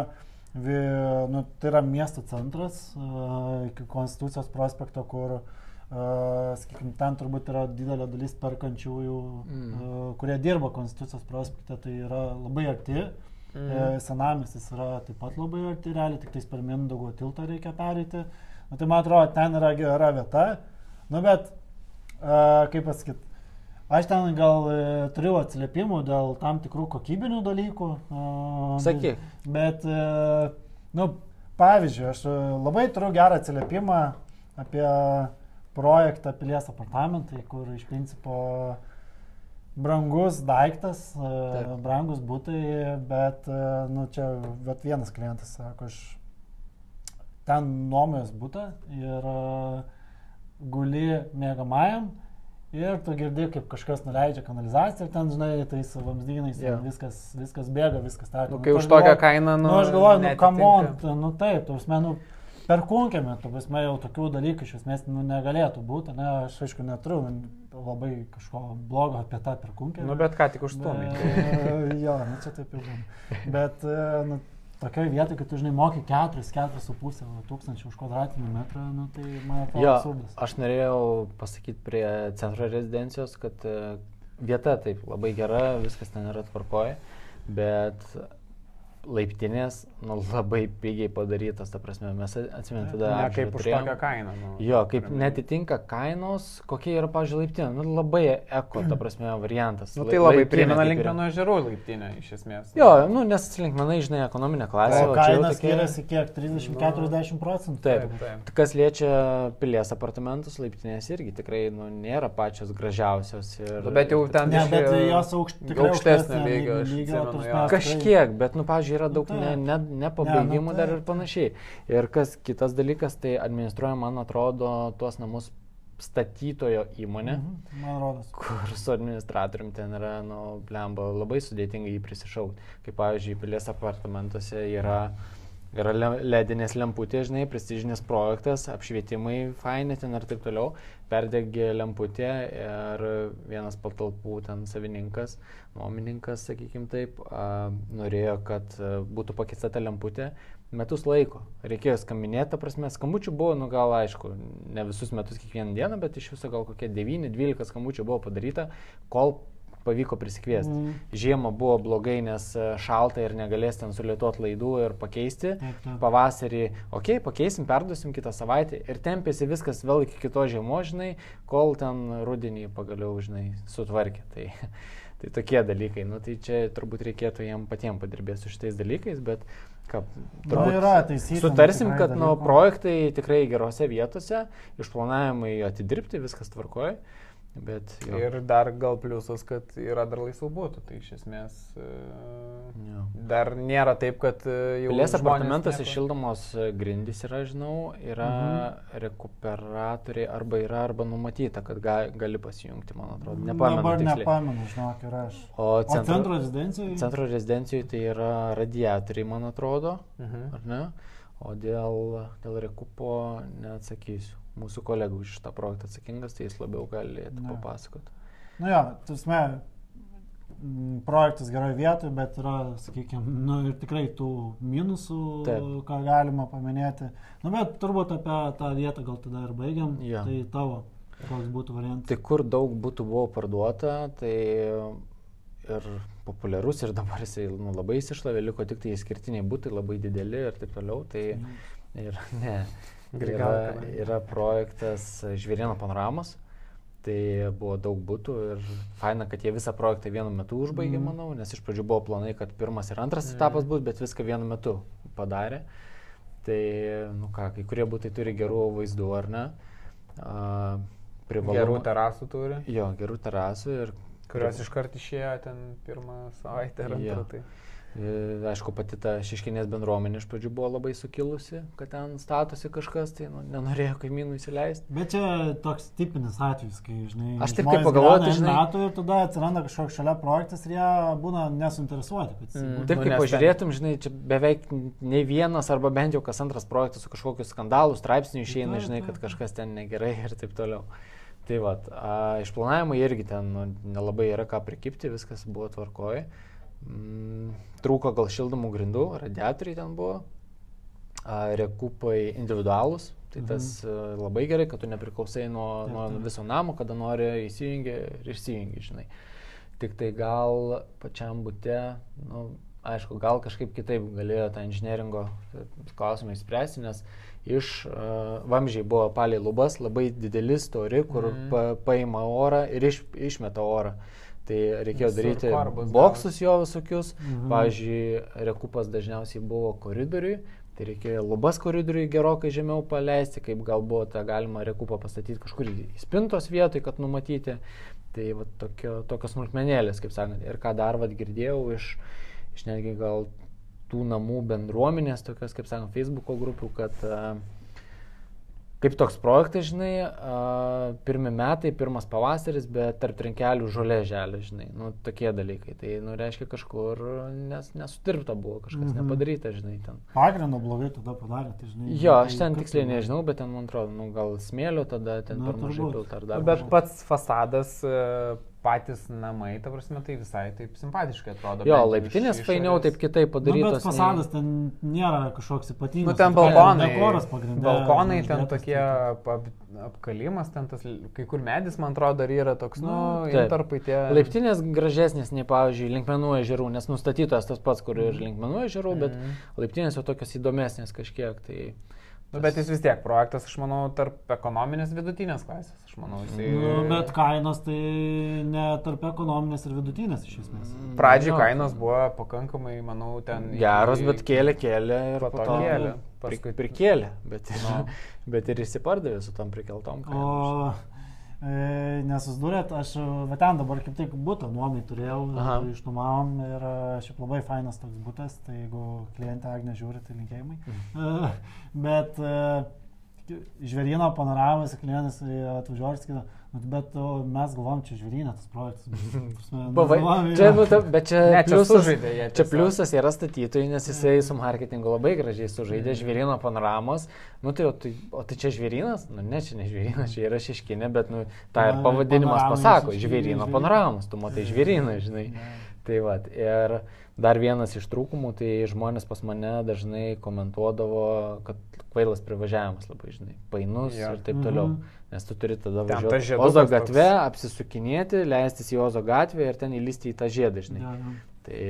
[SPEAKER 1] nu, tai yra miesto centras uh, iki Konstitucijos prospekto, kur, uh, sakykime, ten turbūt yra didelė dalis perkančiųjų, mm. uh, kurie dirba Konstitucijos prospekte, tai yra labai arti. Mm. Senamiestis yra taip pat labai arti, realiai tik tais per Mindaugo tiltą reikia pereiti. Nu, tai man atrodo, ten yra gera vieta. Nu, bet, uh, kaip pasakyti, aš ten gal e, turiu atsiliepimų dėl tam tikrų kokybinių dalykų. Uh,
[SPEAKER 2] Sakyk.
[SPEAKER 1] Bet, uh, nu, pavyzdžiui, aš e, labai turiu gerą atsiliepimą apie projektą Pilies apartamentai, kur iš principo brangus daiktas, e,
[SPEAKER 2] Taip.
[SPEAKER 1] brangus būtai, bet, e, nu, čia bet vienas klientas sako, aš ten nuomojos būtą ir e, guli mėgamajam ir tu girdi, kaip kažkas nuleidžia kanalizaciją ir ten, žinai, tais vamzdynais yeah. viskas, viskas bėga, viskas teka.
[SPEAKER 3] nu, kai už tokią kainą, nu,
[SPEAKER 1] Nu, aš galvoju, nu, kamon, nu taip, tu asmenų per kunkėme, tu prasme jau tokių dalykų iš esmės nu, negalėtų būti, ne, aš aišku neturiu labai kažko blogo apie tą per kunkėmę.
[SPEAKER 3] Nu, bet ką tik užstumai.
[SPEAKER 1] E, jo, nu čia taip jau būna. Bet e, nu, tokioje vietoje, kad tu, žinai, moki 4-4,5 tūkstančių už kvadratinį metrą, nu, tai man atrodo
[SPEAKER 2] Jo,
[SPEAKER 1] absurdas.
[SPEAKER 2] aš norėjau pasakyti prie centro rezidencijos, kad e, vieta taip labai gera, viskas ten yra tvarkoje, bet laiptinės nu, labai pigiai padarytas, ta prasme, mes atsimėm tada.
[SPEAKER 3] Ne kaip už tokią kainą. Nu,
[SPEAKER 2] Jo, kaip
[SPEAKER 3] Kuriam-
[SPEAKER 2] netitinka kainos, kokie yra, pažiūrėjau, laiptinė. Nu, labai eko, ta prasme, variantas.
[SPEAKER 3] Nu, tai labai
[SPEAKER 2] laiptinė
[SPEAKER 3] primena linkmenų ežerų laiptinę iš esmės.
[SPEAKER 2] Jo, nu, nes linkmenai, žinai, ekonominė klasė.
[SPEAKER 1] O kaina skiriasi kiek? 30-40 procentų.
[SPEAKER 2] Taip.
[SPEAKER 3] Taip, taip.
[SPEAKER 2] Kas liečia pilies apartamentus, laiptinės irgi tikrai nu, nėra pačios gražiausios. Ir,
[SPEAKER 3] Nu, bet jau ten
[SPEAKER 1] Ne, bet
[SPEAKER 3] e,
[SPEAKER 1] jos aukšt, tikrai
[SPEAKER 3] aukštesnio
[SPEAKER 1] aukštesnio
[SPEAKER 3] lygio, aš
[SPEAKER 1] lygio,
[SPEAKER 3] atsimenu,
[SPEAKER 1] ta prasme,
[SPEAKER 3] jo.
[SPEAKER 1] tikrai-
[SPEAKER 2] Kažkiek, bet, nu, pažiūrėjau, yra
[SPEAKER 1] Nu,
[SPEAKER 2] daug ne, ne, nepabaigimų
[SPEAKER 1] Ne, nu,
[SPEAKER 2] dar ir panašiai. Ir kas kitas dalykas, tai administruoja, man atrodo, tuos namus statytojo įmonė, mhm.
[SPEAKER 1] Mhm,
[SPEAKER 2] kur su administratorium ten yra, nu, blemba, labai sudėtinga jį prisišaukti. Kaip, pavyzdžiui, pilies apartamentuose yra, yra le- ledinės lemputės, žinai, prestižinis projektas, apšvietimai, faini ten ir taip toliau. Perdegė lemputė ir vienas patalpų ten savininkas, nuomininkas, sakykim taip, a, norėjo, kad būtų pakeista ta lemputė. Metus laiko. Reikėjo skambinėti, ta prasme, skambučių buvo, nu gal aišku, ne visus metus kiekvieną dieną, bet iš viso gal kokie 9-12 skambučių buvo padaryta, kol pavyko prisikviesti.
[SPEAKER 1] Mm.
[SPEAKER 2] Žiemą buvo blogai, nes e, šalta ir negalės ten sulietuoti laidų ir pakeisti.
[SPEAKER 1] Taip, taip.
[SPEAKER 2] Pavasarį, okei, okay, pakeisim, perduosim kitą savaitę ir tempėsi viskas vėl iki kitos žiemos, žinai, kol ten rudenį pagaliau, žinai, sutvarkė. Tai, tai tokie dalykai. Nu, tai čia turbūt reikėtų jiem patiems padirbėti su šitais dalykais, bet ką,
[SPEAKER 1] Nu, yra taisyklė.
[SPEAKER 2] Sutarsim, kad nu, projektai tikrai gerose vietose, išplanavimai atidirbti, viskas tvarkoja. Bet jo.
[SPEAKER 3] Ir dar gal pliusas, kad yra dar laisvų būtų. Tai iš esmės e,
[SPEAKER 2] Jo.
[SPEAKER 3] dar nėra taip, kad e, jau...
[SPEAKER 2] Pilies
[SPEAKER 3] žmonės
[SPEAKER 2] apartamentuose
[SPEAKER 3] nieko-
[SPEAKER 2] šildomos e, grindys yra, žinau, yra mhm. rekuperatoriai arba yra arba numatyta, kad ga, gali pasijungti, man atrodo. Nepamenu.
[SPEAKER 1] Dabar
[SPEAKER 2] tiksliai.
[SPEAKER 1] nepamenu, žinok, ir aš.
[SPEAKER 2] O
[SPEAKER 1] O
[SPEAKER 2] centro,
[SPEAKER 1] centro rezidencijoje?
[SPEAKER 2] centro rezidencijoje tai yra radiatoriai, man atrodo,
[SPEAKER 3] Mhm.
[SPEAKER 2] ar ne? O dėl, dėl rekupo neatsakysiu. Mūsų kolegų už šitą projektą atsakingas, tai jis labiau galėtų
[SPEAKER 1] Ne.
[SPEAKER 2] papasakoti.
[SPEAKER 1] Nu jo, tasme, projektas geroje vietoje, bet yra, sakykime, nu, ir tikrai tų minusų,
[SPEAKER 2] Taip.
[SPEAKER 1] ką galima paminėti. Nu, bet turbūt apie tą vietą gal tada ir baigiam.
[SPEAKER 2] Jo.
[SPEAKER 1] Tai tavo, koks būtų variantas.
[SPEAKER 2] Tai kur daug būtų buvo parduota, tai ir populiarus ir dabar jisai nu, labai įsišlavė, liko tik tai išskirtiniai būtai, labai dideli ir taip toliau. Tai ir, ne, yra,
[SPEAKER 3] Grigaliukai, ne?
[SPEAKER 2] yra projektas Žvėrėno panoramos. Tai buvo daug būtų ir faina, kad jie visą projektą vienu metu užbaigė,
[SPEAKER 1] Mhm.
[SPEAKER 2] manau, nes iš pradžių buvo planai, kad pirmas ir antras
[SPEAKER 3] Mhm.
[SPEAKER 2] etapas bus, bet viską vienu metu padarė. Tai, nu ką, kai kurie būtai turi gerų vaizdų, ar ne? A, privaloma-
[SPEAKER 3] Gerų terasų turi,
[SPEAKER 2] Jo, gerų terasų ir
[SPEAKER 3] kurios iškart išėjo ten pirmą savaitę ar antrą. Tai.
[SPEAKER 2] E, Aišku, pati ta šeškinės bendruomenė iš pradžių buvo labai sukilusi, kad ten statosi kažkas, tai nu, nenorėjo kaimynų įsileisti.
[SPEAKER 1] Bet čia toks tipinis atvejis, kai, žinai,
[SPEAKER 2] Aš taip kaip pagalvoju, tai, žinai-
[SPEAKER 1] metų ir tada atsiranda kažkoks šalia projektas ir jie būna nesuinteresuoti.
[SPEAKER 3] Mm.
[SPEAKER 2] Taip
[SPEAKER 3] Nu,
[SPEAKER 2] kaip
[SPEAKER 3] ten-
[SPEAKER 2] pažiūrėtum, žinai, čia beveik ne vienas arba bent jau kas antras projektas su kažkokiu skandalu, straipsniu išeina, žinai, kad kažkas ten negerai ir taip toliau. Tai va, išplanavimai irgi ten nu, nelabai yra ką prikipti, viskas buvo tvarkoje. Mm, trūko gal šildomų grindų, radiatoriai ten buvo, rekupai individualūs. Tai
[SPEAKER 1] Mhm.
[SPEAKER 2] tas mhm. labai gerai, kad tu nepriklausai nuo,
[SPEAKER 1] Taip,
[SPEAKER 2] nuo
[SPEAKER 1] taip.
[SPEAKER 2] viso namo, kada nori įsijungi ir išsijungi, žinai. Tik tai gal pačiam būte, nu, aišku, gal kažkaip kitaip galėjo tą inžinieringo e, klausimą išspręsti, nes iš uh, vamžiai buvo palei lubas, labai dideli stori, kur mm. pa, paima orą ir iš, išmeta orą. Tai reikėjo
[SPEAKER 3] Visur
[SPEAKER 2] daryti
[SPEAKER 3] korbos
[SPEAKER 2] boksus jo visokius.
[SPEAKER 1] Mhm.
[SPEAKER 2] Pavyzdžiui, rekupas dažniausiai buvo koridoriui, tai reikėjo lubas koridoriui gerokai žemiau paleisti, kaip gal buvo tą galima rekupą pastatyti kažkur į spintos vietoj, kad numatyti. Tai va, tokio, tokios smulkmenėlės, kaip sakant. Ir ką dar vad girdėjau iš, iš netgi gal tų namų bendruomenės, tokios, kaip sakant, Facebook'o grupių, kad a, kaip toks projektas, žinai, a, pirmi metai, pirmas pavasaris, bet tarp trinkelių žolė želė, žinai, nu tokie dalykai. Tai, nu, reiškia, kažkur nes, nesudirbta buvo, kažkas
[SPEAKER 1] Mhm.
[SPEAKER 2] mhm. nepadaryta, žinai, ten.
[SPEAKER 1] Pagrindo blogai tada padarė, tai žinai.
[SPEAKER 2] Jo,
[SPEAKER 1] tai
[SPEAKER 2] aš ten tiksliai
[SPEAKER 1] tai-
[SPEAKER 2] nežinau, bet ten, man atrodo, nu, gal smėlio tada ten
[SPEAKER 1] Na,
[SPEAKER 2] per mažai pilta ar dar.
[SPEAKER 3] Bet
[SPEAKER 2] kažko.
[SPEAKER 3] pats fasadas e, patys namai, ta prasme, tai visai taip simpatiškai atrodo.
[SPEAKER 2] Jo, laiptinės
[SPEAKER 3] iš
[SPEAKER 2] fainiau, taip kitaip
[SPEAKER 1] Nu,
[SPEAKER 2] padarytos.
[SPEAKER 1] bet fasadas ten nėra kažkoks ypatingas.
[SPEAKER 3] Nu, ten
[SPEAKER 1] tokia
[SPEAKER 3] balkonai.
[SPEAKER 1] Dekoras pagrindė.
[SPEAKER 3] Balkonai ten tokie ap- apkalimas, ten tas, kai kur medis, man atrodo, dar yra toks, nu,
[SPEAKER 1] Nu,
[SPEAKER 2] taip.
[SPEAKER 3] intarpai tie.
[SPEAKER 2] Laiptinės gražesnės nei, pavyzdžiui, linkmenų ežerų, nes nustatytas tas pats, kur ir linkmenų ežerų, bet
[SPEAKER 3] Mhm.
[SPEAKER 2] laiptinės jau tokios įdomesnės kažkiek. Tai...
[SPEAKER 3] Nu, bet jis vis tiek projektas, aš manau, tarp ekonominės vidutinės klasės. Aš manau, jisai...
[SPEAKER 1] Nu, bet kainos tai ne tarp ekonominės ir vidutinės iš esmės.
[SPEAKER 3] Pradžiai kainos buvo pakankamai, manau, ten...
[SPEAKER 2] Geros,
[SPEAKER 3] iki-
[SPEAKER 2] bet kėlė, kėlė ir
[SPEAKER 3] Po to kėlė.
[SPEAKER 2] Paskui prikėlė, bet, ir,
[SPEAKER 3] Nu.
[SPEAKER 2] bet ir įsipardavė su tom prikeltom kainom.
[SPEAKER 1] O nesusidūrėt, aš va ten dabar kaip tik būtą nuomai turėjau,
[SPEAKER 2] Aha.
[SPEAKER 1] išnuomavom ir e, šiaip labai fainas toks būtas, tai jeigu klientė Agne žiūri, tai linkėjimai. E, Bet e, žvėryno panoramas, klientas e, atvažiuoja ir sakė, "Nu, bet o, mes galvom, čia žvėrynė tas projektas. Galvojam,
[SPEAKER 2] čia, nu, ta, bet čia,
[SPEAKER 3] Ne, čia
[SPEAKER 2] pliusas,
[SPEAKER 3] sužaidė jie
[SPEAKER 2] čia pliusas yra statytojai, nes jisai su marketingu labai gražiai sužaidė žvėrino panoramos. Nu tai o, tai, o tai čia žvėrinas? Nu ne, čia ne žvėrinas, čia yra šeškinė, bet nu, tą ir pavadinimas pasako,
[SPEAKER 1] žvėrynas.
[SPEAKER 2] panoramos, tu matai žvėriną, žinai.
[SPEAKER 1] Ne.
[SPEAKER 2] Tai va, ir dar vienas iš trūkumų, tai žmonės pas mane dažnai komentuodavo, kad kvailas privažiavimas labai, žinai, painus
[SPEAKER 3] Jo.
[SPEAKER 2] ir taip toliau. Nes tu turi tada važiuoti Ozo
[SPEAKER 3] toks.
[SPEAKER 2] gatve, apsisukinėti, leistis į Ozo gatvę ir ten įlysti į tą žiedą, žinai.
[SPEAKER 1] Jo, jo.
[SPEAKER 2] Tai,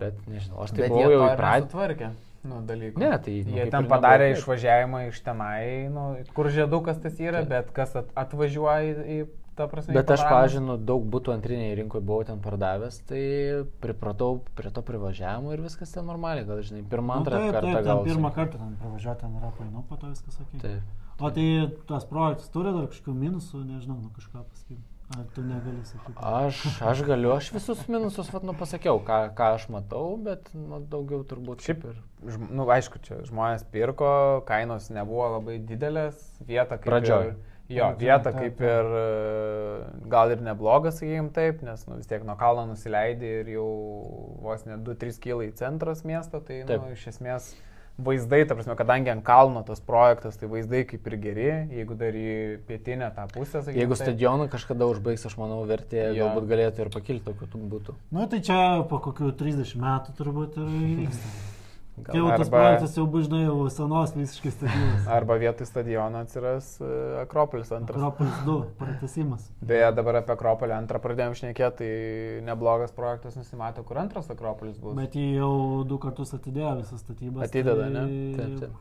[SPEAKER 2] bet nežinau, aš tai buvau jau įpratęs.
[SPEAKER 3] Nu, dalykų.
[SPEAKER 2] Ne, tai, nu,
[SPEAKER 3] Jie ten padarė
[SPEAKER 2] nebuvo
[SPEAKER 3] išvažiavimą iš tenai, nu, kur žiedukas tas yra,
[SPEAKER 2] Taip.
[SPEAKER 3] bet kas at, atvažiuoja į, tą prasme.
[SPEAKER 2] Bet aš, pažinu, daug būtų antriniai rinkoje buvau ten pardavęs, tai pripratau prie to privažiavimo ir viskas ten normaliai, gal žinai, pirmą,
[SPEAKER 1] Nu,
[SPEAKER 2] antrą
[SPEAKER 1] taip,
[SPEAKER 2] kartą
[SPEAKER 1] taip,
[SPEAKER 2] gal.
[SPEAKER 1] pirmą kartą ten pravažiuoti, ten yra painu, po to viskas sakė.
[SPEAKER 2] Taip.
[SPEAKER 1] O tai tas projektas turi dar kažkokių minusų, nežinau, nu kažką pasakyti. Ar tu negali sakyti?
[SPEAKER 2] Aš, aš galiu, aš visus minusus, vad, nu pasakiau, ką, ką aš matau, bet nu, daugiau turbūt
[SPEAKER 3] Šiaip
[SPEAKER 2] ir.
[SPEAKER 3] Nu, aišku, čia žmonės pirko, kainos nebuvo labai didelės, vieta kaip
[SPEAKER 2] Pradžioj.
[SPEAKER 3] ir... Jo, vieta kaip ir e, gal ir nebloga, sakykim taip, nes nu, vis tiek nuo kalno nusileidai ir jau vos ne 2-3 kilai centras miesto, tai nu, iš esmės vaizdai, ta prasme, kadangi ant kalno tas projektas, tai vaizdai kaip ir geri, jeigu dar į pietinę tą pusę, sakykim.
[SPEAKER 2] Jeigu
[SPEAKER 3] taip.
[SPEAKER 2] stadioną kažkada užbaigs, aš manau, vertė
[SPEAKER 3] Jo.
[SPEAKER 2] galbūt galėtų ir pakilti tokiu tų būtų.
[SPEAKER 1] Nu tai čia po kokių 30 metų turbūt ir įvyksta.
[SPEAKER 2] Gal-
[SPEAKER 1] jau tas
[SPEAKER 3] arba-
[SPEAKER 1] projektas jau bus, žinai, jau senos visiškai stadionas.
[SPEAKER 3] Arba vietoj stadiono atsiras e, Akropolis antras.
[SPEAKER 1] Akropolis 2, pratesimas.
[SPEAKER 3] Beje, dabar apie Akropolį antrą pradėjom šnekėti, tai neblogas projektas nusimato, kur antras Akropolis bus.
[SPEAKER 1] Bet jį jau du kartus atidėjo visas statybas.
[SPEAKER 3] Atideda, ne?
[SPEAKER 2] Taip, taip.